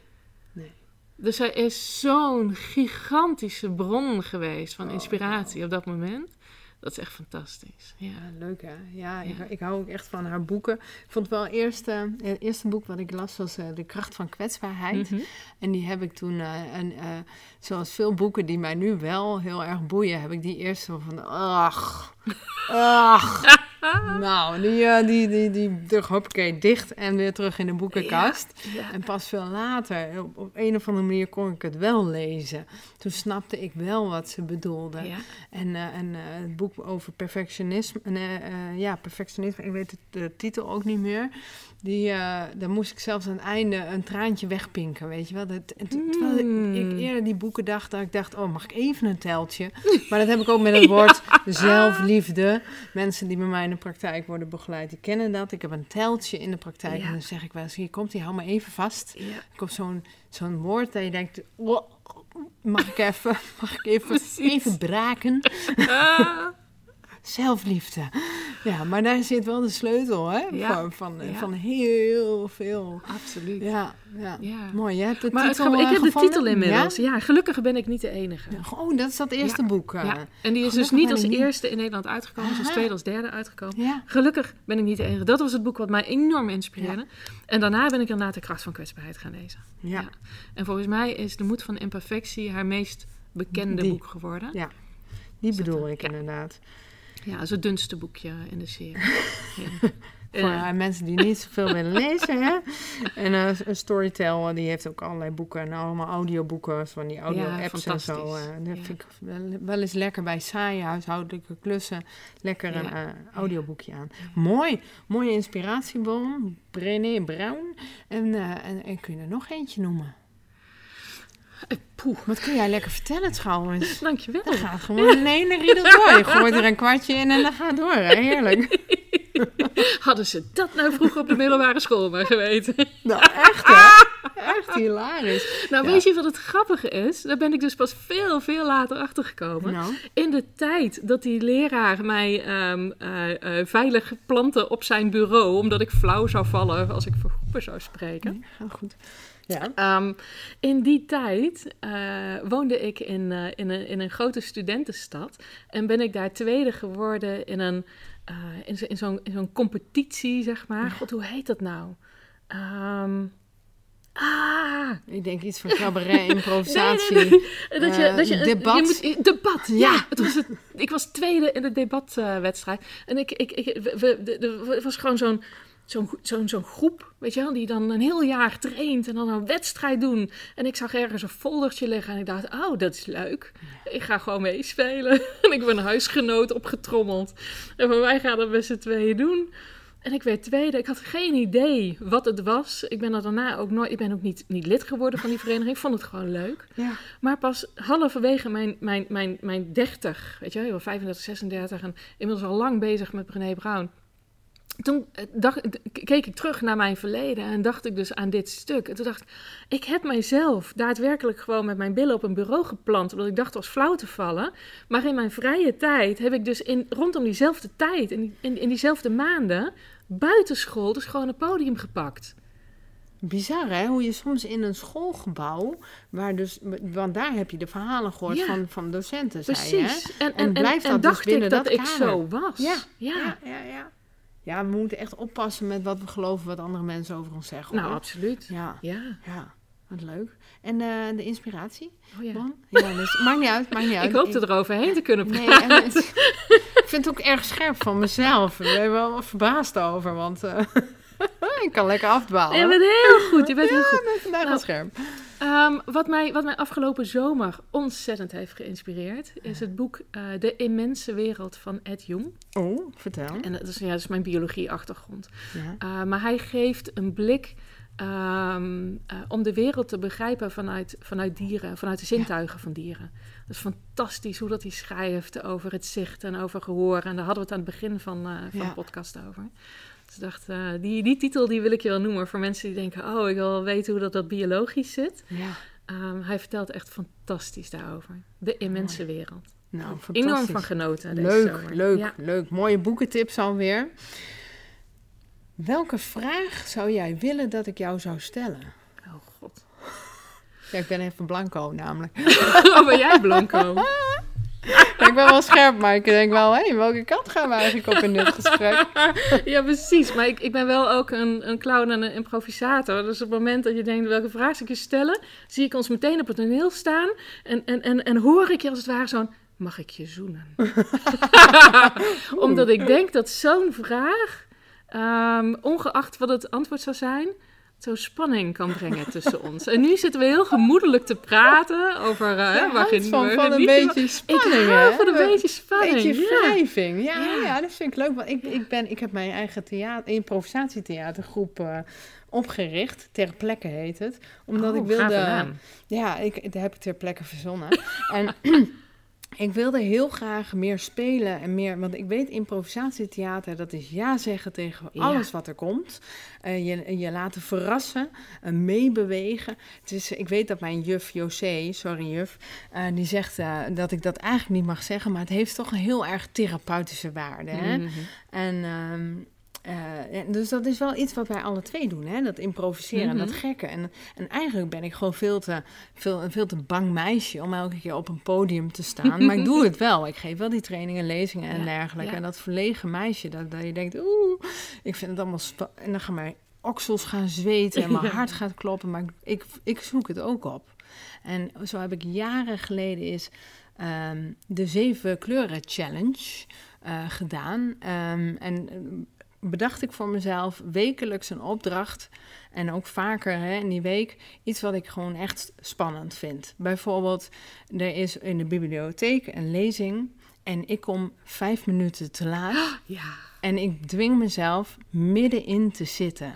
[SPEAKER 2] Nee.
[SPEAKER 1] Dus hij is zo'n gigantische bron geweest van
[SPEAKER 2] Oh,
[SPEAKER 1] inspiratie op dat moment. Dat is echt fantastisch. Ja.
[SPEAKER 2] Ja, leuk hè. Ja, Ik,
[SPEAKER 1] Ja.
[SPEAKER 2] ik hou ook echt van haar boeken. Ik vond wel eerst, het eerste boek wat ik las was eh, De kracht van kwetsbaarheid.
[SPEAKER 1] Mhm.
[SPEAKER 2] En die heb ik toen, eh, en, eh, zoals veel boeken die mij nu wel heel erg boeien, heb ik die eerst zo van, ach, ach. nou, die, eh, die, die, die, die, hoppakee, dicht en weer terug in de boekenkast.
[SPEAKER 1] Ja.
[SPEAKER 2] En pas veel later, op, op een of andere manier kon ik het wel lezen. Toen snapte ik wel wat ze bedoelde.
[SPEAKER 1] Ja.
[SPEAKER 2] En, eh, en eh, het boek over perfectionisme, ja, perfectionisme, ik weet het, de titel ook niet meer. Die, eh, daar moest ik zelfs aan het einde een traantje wegpinken, weet je wel. Dat, en terwijl
[SPEAKER 1] Mm.
[SPEAKER 2] ik eerder die boeken dacht, dat ik dacht, oh, mag ik even een teltje? Maar dat heb ik ook met het woord zelfliefde. Mensen die bij mij in de praktijk worden begeleid, die kennen dat. Ik heb een teltje in de praktijk
[SPEAKER 1] Ja.
[SPEAKER 2] en dan zeg ik wel eens, hier komt die, hou maar even vast.
[SPEAKER 1] Ja.
[SPEAKER 2] Er komt zo'n zo'n woord dat je denkt, oh, mag ik even, mag ik even,
[SPEAKER 1] Precies.
[SPEAKER 2] even braken?
[SPEAKER 1] Ah.
[SPEAKER 2] Zelfliefde. Ja, maar daar zit wel de sleutel hè?
[SPEAKER 1] Ja.
[SPEAKER 2] Van, van,
[SPEAKER 1] Ja.
[SPEAKER 2] van heel veel.
[SPEAKER 1] Absoluut.
[SPEAKER 2] Ja, ja. Mooi. Je hebt de
[SPEAKER 1] Maar het
[SPEAKER 2] titel
[SPEAKER 1] grappige- ik
[SPEAKER 2] eh,
[SPEAKER 1] heb de titel inmiddels.
[SPEAKER 2] Ja?
[SPEAKER 1] Gelukkig ben ik niet de enige.
[SPEAKER 2] Oh, dat is dat eerste boek. eh.
[SPEAKER 1] Ja. En die is dus niet als
[SPEAKER 2] ik niet-
[SPEAKER 1] eerste in Nederland uitgekomen, is als tweede, als derde uitgekomen.
[SPEAKER 2] Ja.
[SPEAKER 1] Gelukkig ben ik niet de enige. Dat was het boek wat mij enorm inspireerde. En daarna ben ik inderdaad de kracht van kwetsbaarheid gaan lezen.
[SPEAKER 2] Ja.
[SPEAKER 1] En volgens mij is De Moed van Imperfectie haar meest bekende
[SPEAKER 2] Die.
[SPEAKER 1] boek geworden.
[SPEAKER 2] Ja. Die bedoel ik inderdaad.
[SPEAKER 1] Ja, dat is het dunste boekje in de serie. ja.
[SPEAKER 2] Voor
[SPEAKER 1] Eh,
[SPEAKER 2] eh, mensen die niet zoveel willen lezen. Hè? En eh, een Storytel, eh, die heeft ook allerlei boeken en allemaal audioboeken van die audio-apps en zo.
[SPEAKER 1] fantastisch.
[SPEAKER 2] eh, dat
[SPEAKER 1] Ja.
[SPEAKER 2] vind ik wel, wel eens lekker bij saaie huishoudelijke klussen. Lekker een
[SPEAKER 1] Ja.
[SPEAKER 2] audioboekje aan. Mooi, mooie inspiratiebron. Brené Brown. En, en, en kun je er nog eentje noemen?
[SPEAKER 1] Eh, poeh,
[SPEAKER 2] Wat kun jij lekker vertellen trouwens?
[SPEAKER 1] dankjewel.
[SPEAKER 2] Dat gaat gewoon een hele riedel door. Je gooit er een kwartje in en dat gaat door. Hè? Heerlijk.
[SPEAKER 1] Hadden ze dat nou vroeger op de middelbare school maar geweten.
[SPEAKER 2] Nou, echt hè? Echt hilarisch.
[SPEAKER 1] Nou,
[SPEAKER 2] Ja.
[SPEAKER 1] weet je wat het grappige is? Daar ben ik dus pas veel, veel later achter gekomen.
[SPEAKER 2] Nou,
[SPEAKER 1] In de tijd dat die leraar mij ehm, eh, eh, veilig plantte op zijn bureau, omdat ik flauw zou vallen als ik voor groepen zou spreken.
[SPEAKER 2] heel goed. Ja.
[SPEAKER 1] Ehm, in die tijd eh, woonde ik in, eh, in, een, in een grote studentenstad en ben ik daar tweede geworden in, een, eh, in, zo- in zo'n in zo'n competitie, zeg maar. God, hoe heet dat nou? Ehm, ah,
[SPEAKER 2] Ik denk iets van cabaret, improvisatie.
[SPEAKER 1] Nee, nee, nee. Dat je, dat je,
[SPEAKER 2] debat.
[SPEAKER 1] Je moet, debat, ja.
[SPEAKER 2] Ja.
[SPEAKER 1] Het was het, ik was tweede in de debatwedstrijd. en ik, ik, ik, we, we- de- de- het was gewoon zo'n zo'n zo'n zo'n groep, weet je wel, die dan een heel jaar traint en dan een wedstrijd doen. En ik zag ergens een foldertje liggen en ik dacht, oh, dat is leuk. Ik ga gewoon meespelen. en ik ben een huisgenoot opgetrommeld. En voor mij gaan dat met z'n tweeën doen. En ik werd tweede. Ik had geen idee wat het was. Ik ben er daarna ook nooit. Ik ben ook niet, niet lid geworden van die vereniging. Ik vond het gewoon leuk.
[SPEAKER 2] Ja.
[SPEAKER 1] Maar pas halverwege mijn, mijn, mijn, mijn 30, weet je wel, ik ben 35, 36 en inmiddels al lang bezig met Brené Brown. Toen eh, dacht, k- keek ik terug naar mijn verleden en dacht ik dus aan dit stuk. En toen dacht ik, ik heb mijzelf daadwerkelijk gewoon met mijn billen op een bureau geplant, omdat ik dacht het was flauw te vallen. Maar in mijn vrije tijd heb ik dus in, rondom diezelfde tijd, in, in, in diezelfde maanden, buitenschool dus gewoon een podium gepakt.
[SPEAKER 2] Bizar hè, hoe je soms in een schoolgebouw, waar dus, want daar heb je de verhalen gehoord
[SPEAKER 1] Ja.
[SPEAKER 2] van, van docenten, zei hè?
[SPEAKER 1] Precies. En,
[SPEAKER 2] En
[SPEAKER 1] en, en,
[SPEAKER 2] blijft
[SPEAKER 1] en
[SPEAKER 2] dat dus
[SPEAKER 1] dacht
[SPEAKER 2] binnen
[SPEAKER 1] ik dat,
[SPEAKER 2] dat
[SPEAKER 1] ik zo was.
[SPEAKER 2] Ja.
[SPEAKER 1] ja.
[SPEAKER 2] Ja, ja, ja. Ja, we moeten echt oppassen met wat we geloven, wat andere mensen over ons zeggen.
[SPEAKER 1] Nou,
[SPEAKER 2] hoor.
[SPEAKER 1] absoluut.
[SPEAKER 2] Ja,
[SPEAKER 1] Ja.
[SPEAKER 2] ja, wat leuk. En eh, de inspiratie,
[SPEAKER 1] Oh, ja.
[SPEAKER 2] Ja, dus, maakt niet uit, maakt niet uit.
[SPEAKER 1] Ik hoopte er overheen te kunnen
[SPEAKER 2] Nee,
[SPEAKER 1] praten.
[SPEAKER 2] en het- ik vind het ook erg scherp van mezelf. Ik ben wel verbaasd over, want eh, ik kan lekker afdwalen.
[SPEAKER 1] Je bent heel goed. Je bent heel goed.
[SPEAKER 2] Ik ben vandaag wel
[SPEAKER 1] Nou,
[SPEAKER 2] scherp.
[SPEAKER 1] Ehm, wat, mij, wat mij afgelopen zomer ontzettend heeft geïnspireerd, is het boek eh, De Immense Wereld van Ed Jung.
[SPEAKER 2] Oh, vertel.
[SPEAKER 1] En dat is, ja, dat is mijn biologie-achtergrond.
[SPEAKER 2] Ja.
[SPEAKER 1] Uh, maar hij geeft een blik ehm, uh, om de wereld te begrijpen vanuit, vanuit dieren, vanuit de zintuigen van dieren. Dat is fantastisch hoe dat hij schrijft over het zicht en over gehoor. En daar hadden we het aan het begin van, van
[SPEAKER 2] Ja.
[SPEAKER 1] de podcast over. Dacht, uh, die, die titel die wil ik je wel noemen voor mensen die denken... oh, ik wil weten hoe dat, dat biologisch zit.
[SPEAKER 2] ja.
[SPEAKER 1] Um, hij vertelt echt fantastisch daarover. De immense
[SPEAKER 2] Mooi.
[SPEAKER 1] wereld.
[SPEAKER 2] Nou,
[SPEAKER 1] Enorm van genoten deze
[SPEAKER 2] Leuk,
[SPEAKER 1] zomer.
[SPEAKER 2] leuk,
[SPEAKER 1] Ja.
[SPEAKER 2] leuk. Mooie boekentips alweer. Welke vraag zou jij willen dat ik jou zou stellen?
[SPEAKER 1] Oh god.
[SPEAKER 2] Ja, ik ben even blanco namelijk.
[SPEAKER 1] oh, ben jij blanco?
[SPEAKER 2] ik ben wel scherp, maar ik denk wel, hé, welke kant gaan we eigenlijk op in dit gesprek?
[SPEAKER 1] ja, precies. Maar ik, ik ben wel ook een, een clown en een improvisator. Dus op het moment dat je denkt, welke vraag zou ik je stellen... zie ik ons meteen op het toneel staan... en, en, en, en hoor ik je als het ware zo'n... mag ik je zoenen? Omdat ik denk dat zo'n vraag... ehm, ongeacht wat het antwoord zou zijn... zo spanning kan brengen tussen ons. En nu zitten we heel gemoedelijk te praten over... Uh,
[SPEAKER 2] Jij
[SPEAKER 1] waar
[SPEAKER 2] houdt van,
[SPEAKER 1] we
[SPEAKER 2] van een beetje spanning,
[SPEAKER 1] Ik hou van een
[SPEAKER 2] Een
[SPEAKER 1] beetje spanning.
[SPEAKER 2] beetje
[SPEAKER 1] ja.
[SPEAKER 2] wrijving. Ja, ja.
[SPEAKER 1] Ja.
[SPEAKER 2] dat vind ik leuk. Want ik, ik, ben, ik heb mijn eigen theater, improvisatietheatergroep eh, opgericht. Ter plekke heet het. Omdat
[SPEAKER 1] Oh,
[SPEAKER 2] ik wilde... Ja, ik, daar heb ik ter plekke verzonnen. en ik wilde heel graag meer spelen en meer... Want ik weet, improvisatietheater, dat is ja zeggen tegen
[SPEAKER 1] Ja.
[SPEAKER 2] alles wat er komt. Eh, je, je laten verrassen, eh, meebewegen. Het is, ik weet dat mijn juf José, sorry juf, eh, die zegt dat ik dat eigenlijk niet mag zeggen... maar het heeft toch een heel erg therapeutische waarde, hè?
[SPEAKER 1] Mhm.
[SPEAKER 2] En ehm, eh, dus dat is wel iets wat wij alle twee doen, hè? dat improviseren,
[SPEAKER 1] Mhm.
[SPEAKER 2] dat gekke. En, en eigenlijk ben ik gewoon veel te, veel, een veel te bang meisje om elke keer op een podium te staan. maar ik doe het wel. Ik geef wel die trainingen, lezingen en
[SPEAKER 1] Ja,
[SPEAKER 2] dergelijke.
[SPEAKER 1] ja.
[SPEAKER 2] En dat verlegen meisje, dat, dat je denkt, oeh, ik vind het allemaal... En dan gaan mijn oksels gaan zweten en mijn
[SPEAKER 1] Ja.
[SPEAKER 2] hart gaat kloppen. Maar ik, ik zoek het ook op. En zo heb ik jaren geleden is ehm, de Zeven Kleuren Challenge eh, gedaan. Ehm, en bedacht ik voor mezelf wekelijks een opdracht. En ook vaker hè, in die week iets wat ik gewoon echt spannend vind. Bijvoorbeeld, er is in de bibliotheek een lezing. En ik kom vijf minuten te laat.
[SPEAKER 1] Ja.
[SPEAKER 2] En ik dwing mezelf middenin te zitten.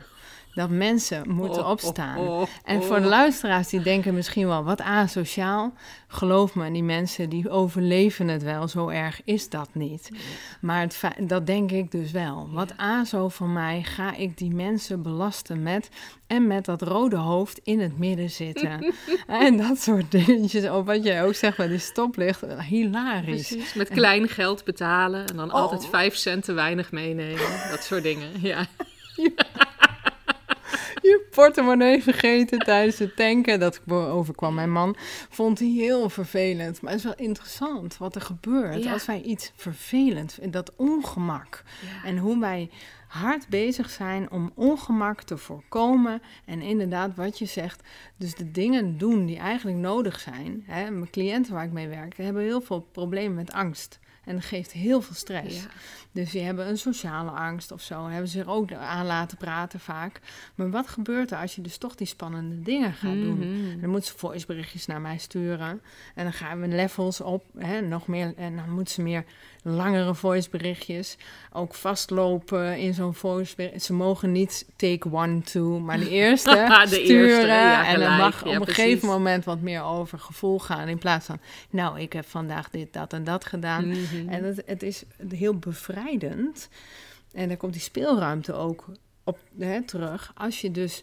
[SPEAKER 2] Dat mensen moeten
[SPEAKER 1] Oh,
[SPEAKER 2] opstaan.
[SPEAKER 1] oh, oh,
[SPEAKER 2] En voor de
[SPEAKER 1] oh.
[SPEAKER 2] luisteraars die denken misschien wel wat asociaal. Geloof me, die mensen die overleven het wel. Zo erg is dat niet. Maar het dat denk ik dus wel. Wat azo van mij ga ik die mensen belasten met... en met dat rode hoofd in het midden zitten. en dat soort dingetjes. Of wat jij ook zegt bij die stoplicht. Hilarisch.
[SPEAKER 1] Precies, met klein geld betalen en dan
[SPEAKER 2] Oh.
[SPEAKER 1] altijd vijf cent te weinig meenemen. Dat soort dingen, ja.
[SPEAKER 2] Je portemonnee vergeten tijdens het tanken. Dat overkwam mijn man. Vond hij heel vervelend. Maar het is wel interessant wat er gebeurt
[SPEAKER 1] Ja.
[SPEAKER 2] als wij iets vervelend vinden. Dat ongemak.
[SPEAKER 1] Ja.
[SPEAKER 2] En hoe wij hard bezig zijn om ongemak te voorkomen. En inderdaad, wat je zegt, dus de dingen doen die eigenlijk nodig zijn. Hè, mijn cliënten waar ik mee werk, hebben heel veel problemen met angst. En dat geeft heel veel stress.
[SPEAKER 1] Ja.
[SPEAKER 2] Dus die hebben een sociale angst of zo. Hebben ze er ook aan laten praten vaak. Maar wat gebeurt er als je dus toch die spannende dingen gaat doen?
[SPEAKER 1] Mhm.
[SPEAKER 2] Dan moeten ze voiceberichtjes naar mij sturen. En dan gaan we levels op. Hè, nog meer, en dan moeten ze meer langere voiceberichtjes. Ook vastlopen in zo'n voicebericht. Ze mogen niet take one, two, maar de eerste
[SPEAKER 1] De
[SPEAKER 2] sturen.
[SPEAKER 1] eerste, ja,
[SPEAKER 2] en dan mag
[SPEAKER 1] Ja,
[SPEAKER 2] op een
[SPEAKER 1] precies.
[SPEAKER 2] gegeven moment wat meer over gevoel gaan. In plaats van, nou, ik heb vandaag dit, dat en dat gedaan.
[SPEAKER 1] Mhm.
[SPEAKER 2] En het, het is heel bevrijdend. En daar komt die speelruimte ook op hè, terug. Als je, dus,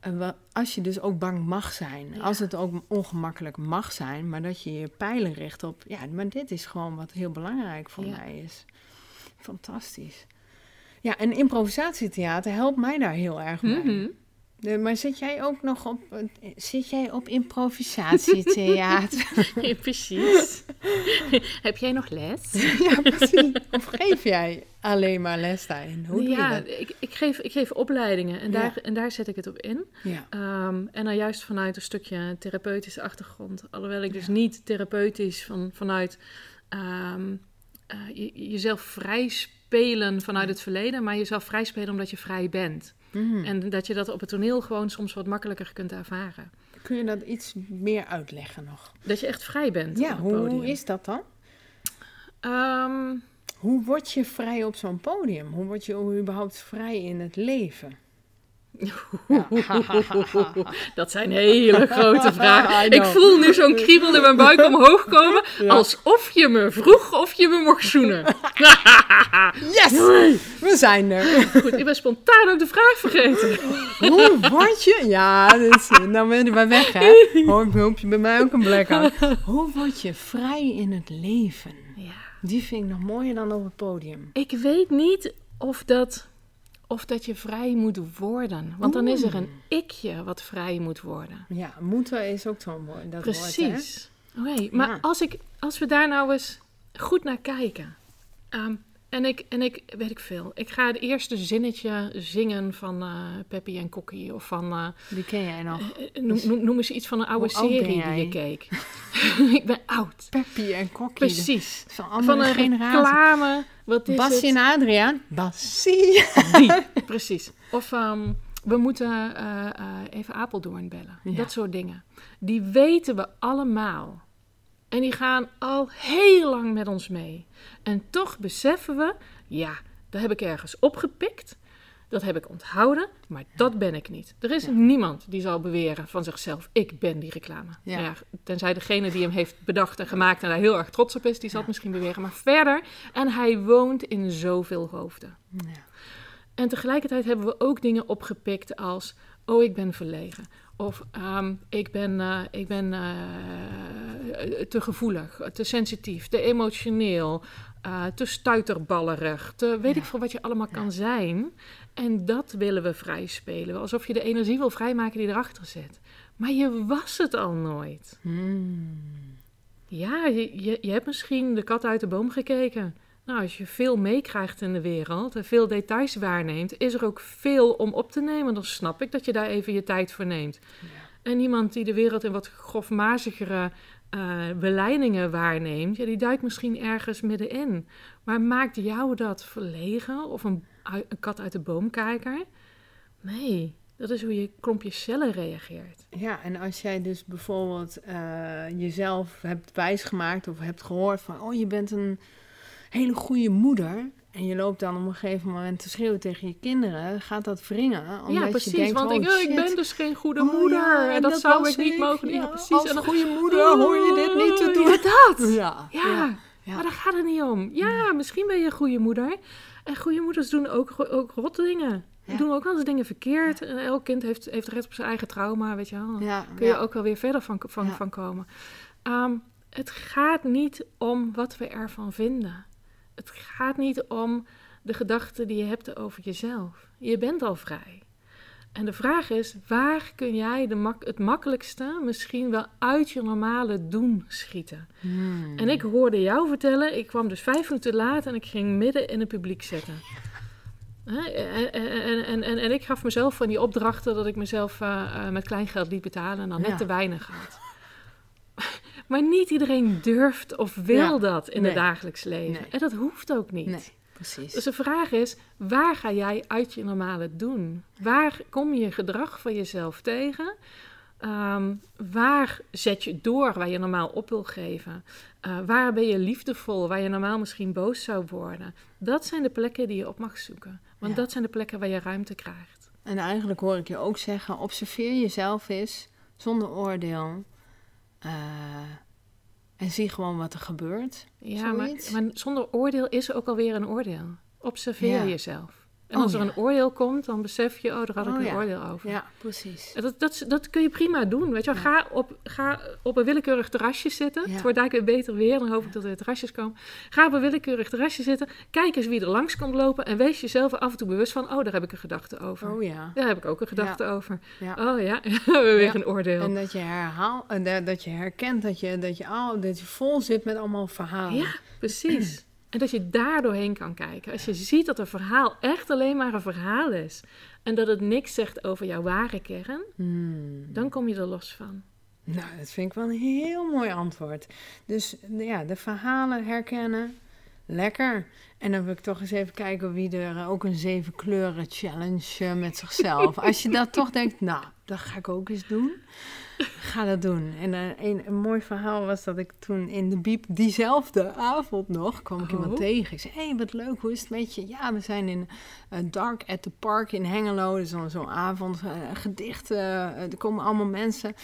[SPEAKER 2] eh, als je dus ook bang mag zijn.
[SPEAKER 1] Ja.
[SPEAKER 2] Als het ook ongemakkelijk mag zijn. Maar dat je je pijlen richt op... Ja, maar dit is gewoon wat heel belangrijk voor
[SPEAKER 1] Ja.
[SPEAKER 2] mij is. Fantastisch. Ja, en improvisatietheater helpt mij daar heel erg bij.
[SPEAKER 1] Mhm.
[SPEAKER 2] De- maar zit jij ook nog op, zit jij op improvisatietheater?
[SPEAKER 1] Ja, precies. Heb jij nog les?
[SPEAKER 2] ja, precies. Of geef jij alleen maar les daarin? Hoe doe
[SPEAKER 1] ja,
[SPEAKER 2] je dat?
[SPEAKER 1] Ik, ik, geef, ik geef opleidingen en
[SPEAKER 2] Ja.
[SPEAKER 1] daar, en daar zet ik het op in.
[SPEAKER 2] Ja.
[SPEAKER 1] Ehm, en dan juist vanuit een stukje therapeutische achtergrond. Alhoewel ik dus niet therapeutisch van, vanuit ehm, eh, je- jezelf vrij spelen vanuit het verleden, maar jezelf vrij spelen omdat je vrij bent.
[SPEAKER 2] Mhm.
[SPEAKER 1] En dat je dat op het toneel gewoon soms wat makkelijker kunt ervaren.
[SPEAKER 2] Kun je dat iets meer uitleggen nog?
[SPEAKER 1] Dat je echt vrij bent.
[SPEAKER 2] Ja, hoe is dat dan?
[SPEAKER 1] Ehm,
[SPEAKER 2] Hoe word je vrij op zo'n podium? Hoe word je überhaupt vrij in het leven?
[SPEAKER 1] dat zijn hele grote vragen. Ik voel nu zo'n kriebel in mijn buik omhoog komen.
[SPEAKER 2] Ja.
[SPEAKER 1] Alsof je me vroeg of je me mocht zoenen.
[SPEAKER 2] Yes! We zijn er.
[SPEAKER 1] Goed, ik ben spontaan ook de vraag vergeten.
[SPEAKER 2] Hoe word je... Ja, dus, nou ben je bij weg, hè? Hoop, hoop je bij mij ook een blackout. Hoe word je vrij in het leven?
[SPEAKER 1] Ja.
[SPEAKER 2] Die vind ik nog mooier dan op het podium.
[SPEAKER 1] Ik weet niet of dat, of dat je vrij moet worden. Want dan is er een ikje wat vrij moet worden.
[SPEAKER 2] Ja, moeten is ook zo'n mooi. Dat?
[SPEAKER 1] Precies. Oké, maar
[SPEAKER 2] Ja.
[SPEAKER 1] als, ik, als we daar nou eens goed naar kijken. ehm, en ik, en ik, weet ik veel. Ik ga het eerste zinnetje zingen van eh Peppy en Kokkie. Of van, eh,
[SPEAKER 2] Die ken jij nog.
[SPEAKER 1] eh, noem, noem, noem eens iets van een oude
[SPEAKER 2] Hoe
[SPEAKER 1] serie die je keek. ik ben oud.
[SPEAKER 2] Peppy en Kokkie.
[SPEAKER 1] Precies.
[SPEAKER 2] Van
[SPEAKER 1] Van
[SPEAKER 2] andere
[SPEAKER 1] een
[SPEAKER 2] generatie.
[SPEAKER 1] reclame. Wat is
[SPEAKER 2] Bassie
[SPEAKER 1] het?
[SPEAKER 2] en Adriaan. Bassie.
[SPEAKER 1] Die, precies. Of ehm, we moeten eh, eh, even Apeldoorn bellen.
[SPEAKER 2] Ja.
[SPEAKER 1] Dat soort dingen. Die weten we allemaal. En die gaan al heel lang met ons mee. En toch beseffen we, ja, dat heb ik ergens opgepikt. Dat heb ik onthouden, maar dat ben ik niet. Er is
[SPEAKER 2] Ja.
[SPEAKER 1] niemand die zal beweren van zichzelf, ik ben die reclame.
[SPEAKER 2] Ja.
[SPEAKER 1] Ja, tenzij degene die hem heeft bedacht en gemaakt en daar heel erg trots op is, die zal het misschien beweren. Maar verder, en hij woont in zoveel hoofden.
[SPEAKER 2] Ja.
[SPEAKER 1] En tegelijkertijd hebben we ook dingen opgepikt als: oh, ik ben verlegen. Of ehm, ik ben, eh, ik ben eh, te gevoelig, te sensitief, te emotioneel, eh, te stuiterballerig, te weet
[SPEAKER 2] Ja.
[SPEAKER 1] ik veel wat je allemaal kan zijn. En dat willen we vrij spelen. Alsof je de energie wil vrijmaken die erachter zit. Maar je was het al nooit.
[SPEAKER 2] Hmm.
[SPEAKER 1] Ja, je, je, je hebt misschien de kat uit de boom gekeken. Nou, als je veel meekrijgt in de wereld en veel details waarneemt, is er ook veel om op te nemen. Dan snap ik dat je daar even je tijd voor neemt.
[SPEAKER 2] Ja.
[SPEAKER 1] En iemand die de wereld in wat grofmazigere eh beleidingen waarneemt, ja, die duikt misschien ergens middenin. Maar maakt jou dat verlegen of een kat uit de boomkijker? Nee, dat is hoe je klompje cellen reageert.
[SPEAKER 2] Ja, en als jij dus bijvoorbeeld eh, jezelf hebt wijsgemaakt of hebt gehoord van, oh, je bent een hele goede moeder. En je loopt dan op een gegeven moment te schreeuwen tegen je kinderen, gaat dat wringen. Omdat
[SPEAKER 1] ja, precies.
[SPEAKER 2] je denkt,
[SPEAKER 1] want
[SPEAKER 2] oh,
[SPEAKER 1] ik, ik ben dus geen goede
[SPEAKER 2] Oh,
[SPEAKER 1] moeder.
[SPEAKER 2] ja,
[SPEAKER 1] en dat, zou ik niet mogen. Ja,
[SPEAKER 2] Ja,
[SPEAKER 1] precies.
[SPEAKER 2] Als
[SPEAKER 1] en dan-
[SPEAKER 2] goede moeder hoor je dit niet te doen.
[SPEAKER 1] Dat.
[SPEAKER 2] Ja,
[SPEAKER 1] Ja, maar daar gaat het niet om. Ja, misschien ben je een goede moeder. En goede moeders doen ook, ook rotte dingen.
[SPEAKER 2] Ja.
[SPEAKER 1] doen ook wel eens dingen verkeerd. En elk kind heeft, heeft recht op zijn eigen trauma, weet je wel. Dan kun je ook wel weer verder van, van, van komen. Ehm, het gaat niet om wat we ervan vinden. Het gaat niet om de gedachten die je hebt over jezelf. Je bent al vrij. En de vraag is, waar kun jij de mak het makkelijkste misschien wel uit je normale doen schieten?
[SPEAKER 2] Hmm.
[SPEAKER 1] En ik hoorde jou vertellen, ik kwam dus vijf minuten laat en ik ging midden in het publiek zitten. En, en, en, en, en ik gaf mezelf van die opdrachten dat ik mezelf eh, eh, met kleingeld liet betalen en dan net
[SPEAKER 2] Ja.
[SPEAKER 1] te weinig had. Maar niet iedereen durft of wil
[SPEAKER 2] Ja,
[SPEAKER 1] dat in
[SPEAKER 2] nee.
[SPEAKER 1] het dagelijks leven.
[SPEAKER 2] Nee.
[SPEAKER 1] En dat hoeft ook niet.
[SPEAKER 2] Nee, precies.
[SPEAKER 1] Dus de vraag is, waar ga jij uit je normale doen? Waar kom je gedrag van jezelf tegen? Ehm, waar zet je door waar je normaal op wil geven? Eh, waar ben je liefdevol, waar je normaal misschien boos zou worden? Dat zijn de plekken die je op mag zoeken. Want
[SPEAKER 2] Ja.
[SPEAKER 1] dat zijn de plekken waar je ruimte krijgt.
[SPEAKER 2] En eigenlijk hoor ik je ook zeggen: observeer jezelf eens zonder oordeel. Eh, en zie gewoon wat er gebeurt.
[SPEAKER 1] Ja, maar, maar zonder oordeel is er ook alweer een oordeel. Observeer
[SPEAKER 2] Ja.
[SPEAKER 1] jezelf. En
[SPEAKER 2] Oh,
[SPEAKER 1] als er
[SPEAKER 2] ja.
[SPEAKER 1] een oordeel komt, dan besef je, oh, daar had ik
[SPEAKER 2] Oh,
[SPEAKER 1] een
[SPEAKER 2] ja.
[SPEAKER 1] oordeel over.
[SPEAKER 2] Ja, precies.
[SPEAKER 1] Dat, dat, dat kun je prima doen. Weet je wel. Ga, op, ga op een willekeurig terrasje zitten. Het wordt eigenlijk weer beter weer. Dan hoop ik dat er terrasjes komen. Ga op een willekeurig terrasje zitten. Kijk eens wie er langs komt lopen. En wees jezelf er af en toe bewust van... Oh, daar heb ik een gedachte over.
[SPEAKER 2] Oh ja.
[SPEAKER 1] Daar heb ik ook een gedachte over. Oh ja, we hebben weer een oordeel.
[SPEAKER 2] En dat je dat- dat je herkent dat je, dat, je al, dat je vol zit met allemaal verhalen.
[SPEAKER 1] Ja, precies. En dat je daar doorheen kan kijken. Als je ziet dat een verhaal echt alleen maar een verhaal is... en dat het niks zegt over jouw ware kern...
[SPEAKER 2] Hmm.
[SPEAKER 1] dan kom je er los van.
[SPEAKER 2] Nou, dat vind ik wel een heel mooi antwoord. Dus ja, de verhalen herkennen, lekker. En dan wil ik toch eens even kijken wie er eh, ook een zeven kleuren challenge eh, met zichzelf. Als je dat toch denkt, nou, dat ga ik ook eens doen. Ga dat doen. En eh, een, een mooi verhaal was dat ik toen in de biep diezelfde avond nog kwam ik
[SPEAKER 1] Oh.
[SPEAKER 2] iemand tegen. Ik zei, hé, hey, wat leuk, hoe is het met je? Ja, we zijn in eh, Dark at the Park in Hengelo. Dus dan zo'n avond, eh, gedichten, er komen allemaal mensen.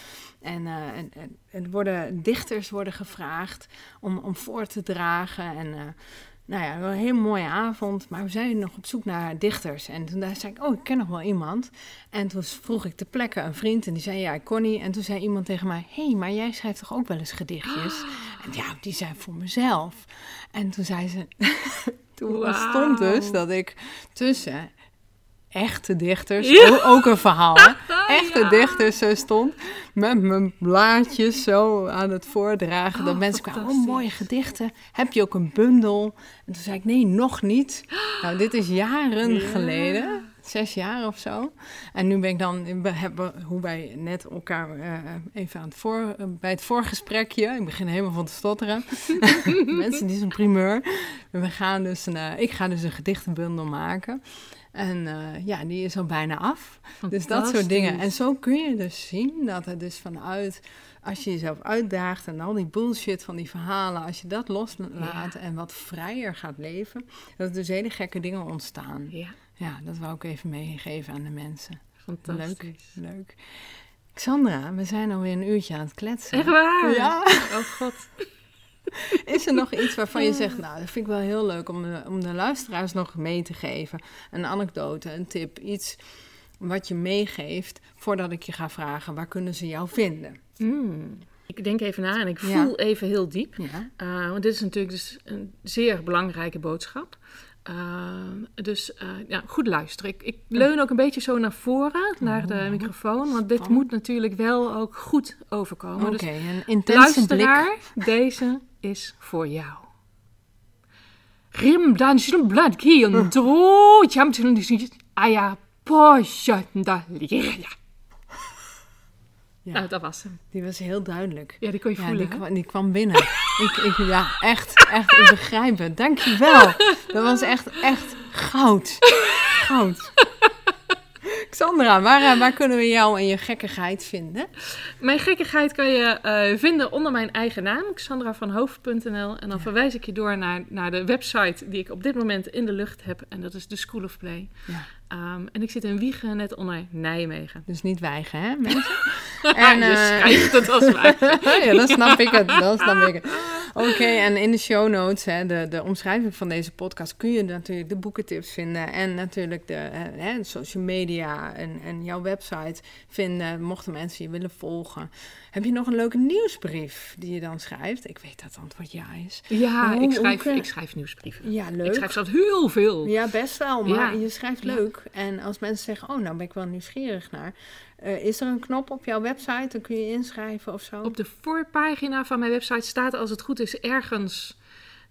[SPEAKER 2] En, en, en, en worden, dichters worden gevraagd om, om voor te dragen. En nou ja, wel een hele mooie avond. Maar we zijn nog op zoek naar dichters. En toen daar zei ik, oh, ik ken nog wel iemand. En toen vroeg ik ter plekke een vriend en die zei, ja, niet. En toen zei iemand tegen mij, hé, hey, maar jij schrijft toch ook wel eens gedichtjes? En ja, die zijn voor mezelf. En toen zei ze, toen stond dus dat ik tussen echte dichters,
[SPEAKER 1] Ja.
[SPEAKER 2] ook een verhaal, hè? echte
[SPEAKER 1] Ja.
[SPEAKER 2] dichters zo stond, met mijn blaadjes zo aan het voordragen. dat
[SPEAKER 1] Oh,
[SPEAKER 2] mensen kwamen, oh mooie gedichten, heb je ook een bundel? En toen zei ik, nee, nog niet. Nou, dit is jaren
[SPEAKER 1] Ja.
[SPEAKER 2] geleden. Zes jaar of zo. En nu ben ik dan, we hebben, hoe wij net elkaar eh, even aan het voor, eh, bij het voorgesprekje. Ik begin helemaal van te stotteren. Mensen, die is een primeur. We gaan dus een, eh, ik ga dus een gedichtenbundel maken. En eh, ja, die is al bijna af. Dus dat soort dingen. En zo kun je dus zien dat het dus vanuit, als je jezelf uitdaagt en al die bullshit van die verhalen, als je dat loslaat en wat vrijer gaat leven, dat er dus hele gekke dingen ontstaan.
[SPEAKER 1] Ja,
[SPEAKER 2] Ja, dat wou ik even meegeven aan de mensen.
[SPEAKER 1] fantastisch.
[SPEAKER 2] Leuk. Xandra, we zijn alweer een uurtje aan het kletsen.
[SPEAKER 1] Echt waar?
[SPEAKER 2] Ja.
[SPEAKER 1] Oh god.
[SPEAKER 2] Is er nog iets waarvan je zegt, nou, dat vind ik wel heel leuk om de, om de luisteraars nog mee te geven? Een anekdote, een tip, iets wat je meegeeft voordat ik je ga vragen, waar kunnen ze jou vinden?
[SPEAKER 1] Mm. Ik denk even na en ik
[SPEAKER 2] Ja.
[SPEAKER 1] voel even heel diep.
[SPEAKER 2] Ja.
[SPEAKER 1] Uh, want dit is natuurlijk dus een zeer belangrijke boodschap. Uh, dus uh, ja, goed luisteren. Ik, ik, leun ook een beetje zo naar voren, naar de microfoon. Want dit
[SPEAKER 2] Oh.
[SPEAKER 1] moet natuurlijk wel ook goed overkomen.
[SPEAKER 2] Oké,
[SPEAKER 1] Dus
[SPEAKER 2] een intense blik.
[SPEAKER 1] deze is voor jou. Rim dan blad kiel dro jam aya posha da ja.
[SPEAKER 2] Ja,
[SPEAKER 1] Nou, dat was hem.
[SPEAKER 2] die was heel duidelijk.
[SPEAKER 1] Ja, die kon je
[SPEAKER 2] Ja,
[SPEAKER 1] voelen.
[SPEAKER 2] die, kwam, die kwam binnen. ik, ik, ja, echt, echt, ik begrijp het. Dankjewel. Dat was echt, echt goud. Goud. Xandra, waar, eh, waar kunnen we jou en je gekkigheid vinden?
[SPEAKER 1] Mijn gekkigheid kan je eh, vinden onder mijn eigen naam, xandravanhoofd.nl. En dan verwijs ik je door naar, naar de website die ik op dit moment in de lucht heb. En dat is de School of Play.
[SPEAKER 2] Ja.
[SPEAKER 1] Um, en ik zit in Wiegen, net onder Nijmegen.
[SPEAKER 2] Dus niet weigen, hè, mensen?
[SPEAKER 1] En, je
[SPEAKER 2] eh,
[SPEAKER 1] schrijft het als
[SPEAKER 2] ja, dan snap ik het. Dan snap ik het. Oké, en in de show notes, hè, de, de omschrijving van deze podcast, kun je natuurlijk de boekentips vinden. En natuurlijk de, eh, hè, social media en, en jouw website vinden, mochten mensen je willen volgen. Heb je nog een leuke nieuwsbrief die je dan schrijft? Ik weet dat het antwoord ja is.
[SPEAKER 1] Ja, ik, schrijf, ik schrijf nieuwsbrieven.
[SPEAKER 2] Ja, leuk.
[SPEAKER 1] Ik schrijf zelfs heel veel.
[SPEAKER 2] Ja, best wel, maar
[SPEAKER 1] Ja.
[SPEAKER 2] je schrijft leuk. En als mensen zeggen, oh, nou ben ik wel nieuwsgierig naar. eh, is er een knop op jouw website? Dan kun je inschrijven of zo?
[SPEAKER 1] Op de voorpagina van mijn website staat als het goed is ergens,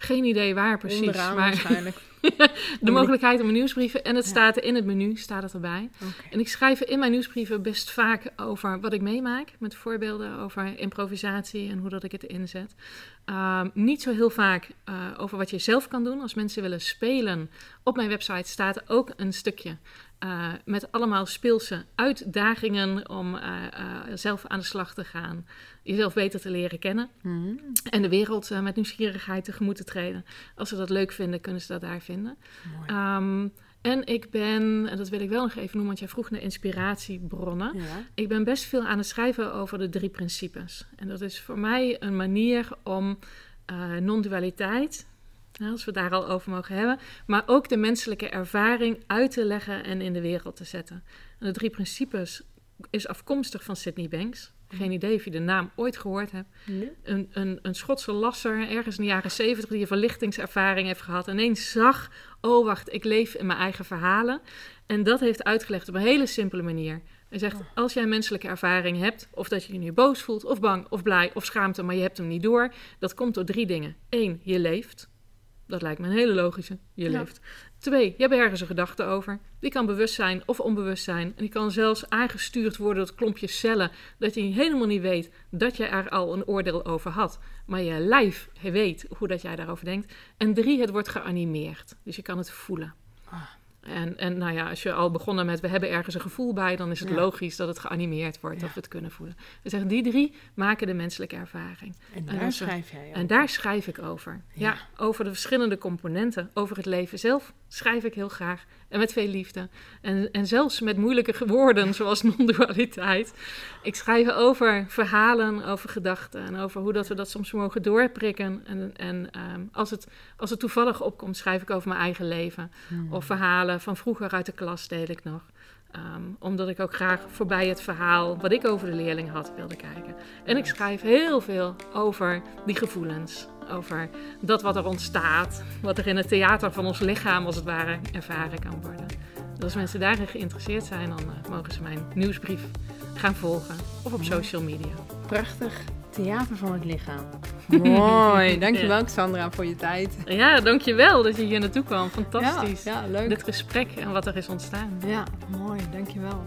[SPEAKER 1] geen idee waar precies,
[SPEAKER 2] Onderaan
[SPEAKER 1] maar
[SPEAKER 2] waarschijnlijk.
[SPEAKER 1] de mogelijkheid om een nieuwsbrieven. En het
[SPEAKER 2] Ja.
[SPEAKER 1] staat in het menu, staat het erbij. En ik schrijf in mijn nieuwsbrieven best vaak over wat ik meemaak. Met voorbeelden over improvisatie en hoe dat ik het inzet. Ehm, niet zo heel vaak eh, over wat je zelf kan doen. Als mensen willen spelen, op mijn website staat ook een stukje. Eh, met allemaal speelse uitdagingen om eh, eh, zelf aan de slag te gaan. Jezelf beter te leren kennen.
[SPEAKER 2] Mhm.
[SPEAKER 1] En de wereld met nieuwsgierigheid tegemoet te treden. Als ze dat leuk vinden, kunnen ze dat daar vinden. Ehm, en ik ben, en dat wil ik wel nog even noemen, want jij vroeg naar inspiratiebronnen.
[SPEAKER 2] Ja.
[SPEAKER 1] Ik ben best veel aan het schrijven over de drie principes. En dat is voor mij een manier om non-dualiteit, als we daar al over mogen hebben, maar ook de menselijke ervaring uit te leggen en in de wereld te zetten. En de drie principes is afkomstig van Sydney Banks. Geen idee of je de naam ooit gehoord hebt
[SPEAKER 2] Nee?
[SPEAKER 1] een, een, een Schotse lasser ergens in de jaren zeventig die een verlichtingservaring heeft gehad. En ineens zag, oh wacht, ik leef in mijn eigen verhalen. En dat heeft uitgelegd op een hele simpele manier. Hij zegt, als jij een menselijke ervaring hebt, of dat je je nu boos voelt, of bang, of blij, of schaamte, maar je hebt hem niet door, dat komt door drie dingen. Eén, je leeft. Dat lijkt me een hele logische. Je
[SPEAKER 2] Ja.
[SPEAKER 1] leeft. Twee, je hebt ergens een gedachte over. Die kan bewust zijn of onbewust zijn. En die kan zelfs aangestuurd worden door klopjes cellen. Dat je helemaal niet weet dat je er al een oordeel over had. Maar je lijf weet hoe dat jij daarover denkt. En drie, het wordt geanimeerd. Dus je kan het voelen. En, en nou ja, als je al begonnen met we hebben ergens een gevoel bij, dan is het
[SPEAKER 2] Ja.
[SPEAKER 1] logisch dat het geanimeerd wordt,
[SPEAKER 2] Ja.
[SPEAKER 1] dat we het kunnen voelen. We zeggen die drie maken de menselijke ervaring.
[SPEAKER 2] En
[SPEAKER 1] En
[SPEAKER 2] daar
[SPEAKER 1] als
[SPEAKER 2] schrijf jij over.
[SPEAKER 1] En daar schrijf ik over. Ja.
[SPEAKER 2] Ja.
[SPEAKER 1] over de verschillende componenten. Over het leven zelf schrijf ik heel graag. En met veel liefde. En, en zelfs met moeilijke woorden, zoals non-dualiteit. Ik schrijf over verhalen, over gedachten. En over hoe dat we dat soms mogen doorprikken. En, en ehm, als, het, als het toevallig opkomt, schrijf ik over mijn eigen leven.
[SPEAKER 2] Hmm.
[SPEAKER 1] Of verhalen van vroeger uit de klas deel ik nog. Ehm, omdat ik ook graag voorbij het verhaal wat ik over de leerling had wilde kijken. En ik schrijf heel veel over die gevoelens. Over dat wat er ontstaat. Wat er in het theater van ons lichaam als het ware ervaren kan worden. Dus als mensen daarin geïnteresseerd zijn, dan eh, mogen ze mijn nieuwsbrief gaan volgen. Of op social media.
[SPEAKER 2] Prachtig theater van het lichaam. Mooi. Dankjewel, Xandra, voor je tijd.
[SPEAKER 1] Ja, dankjewel dat je hier naartoe kwam. Fantastisch.
[SPEAKER 2] Ja, ja leuk.
[SPEAKER 1] Dit gesprek en wat er is ontstaan.
[SPEAKER 2] Ja, mooi. Dankjewel.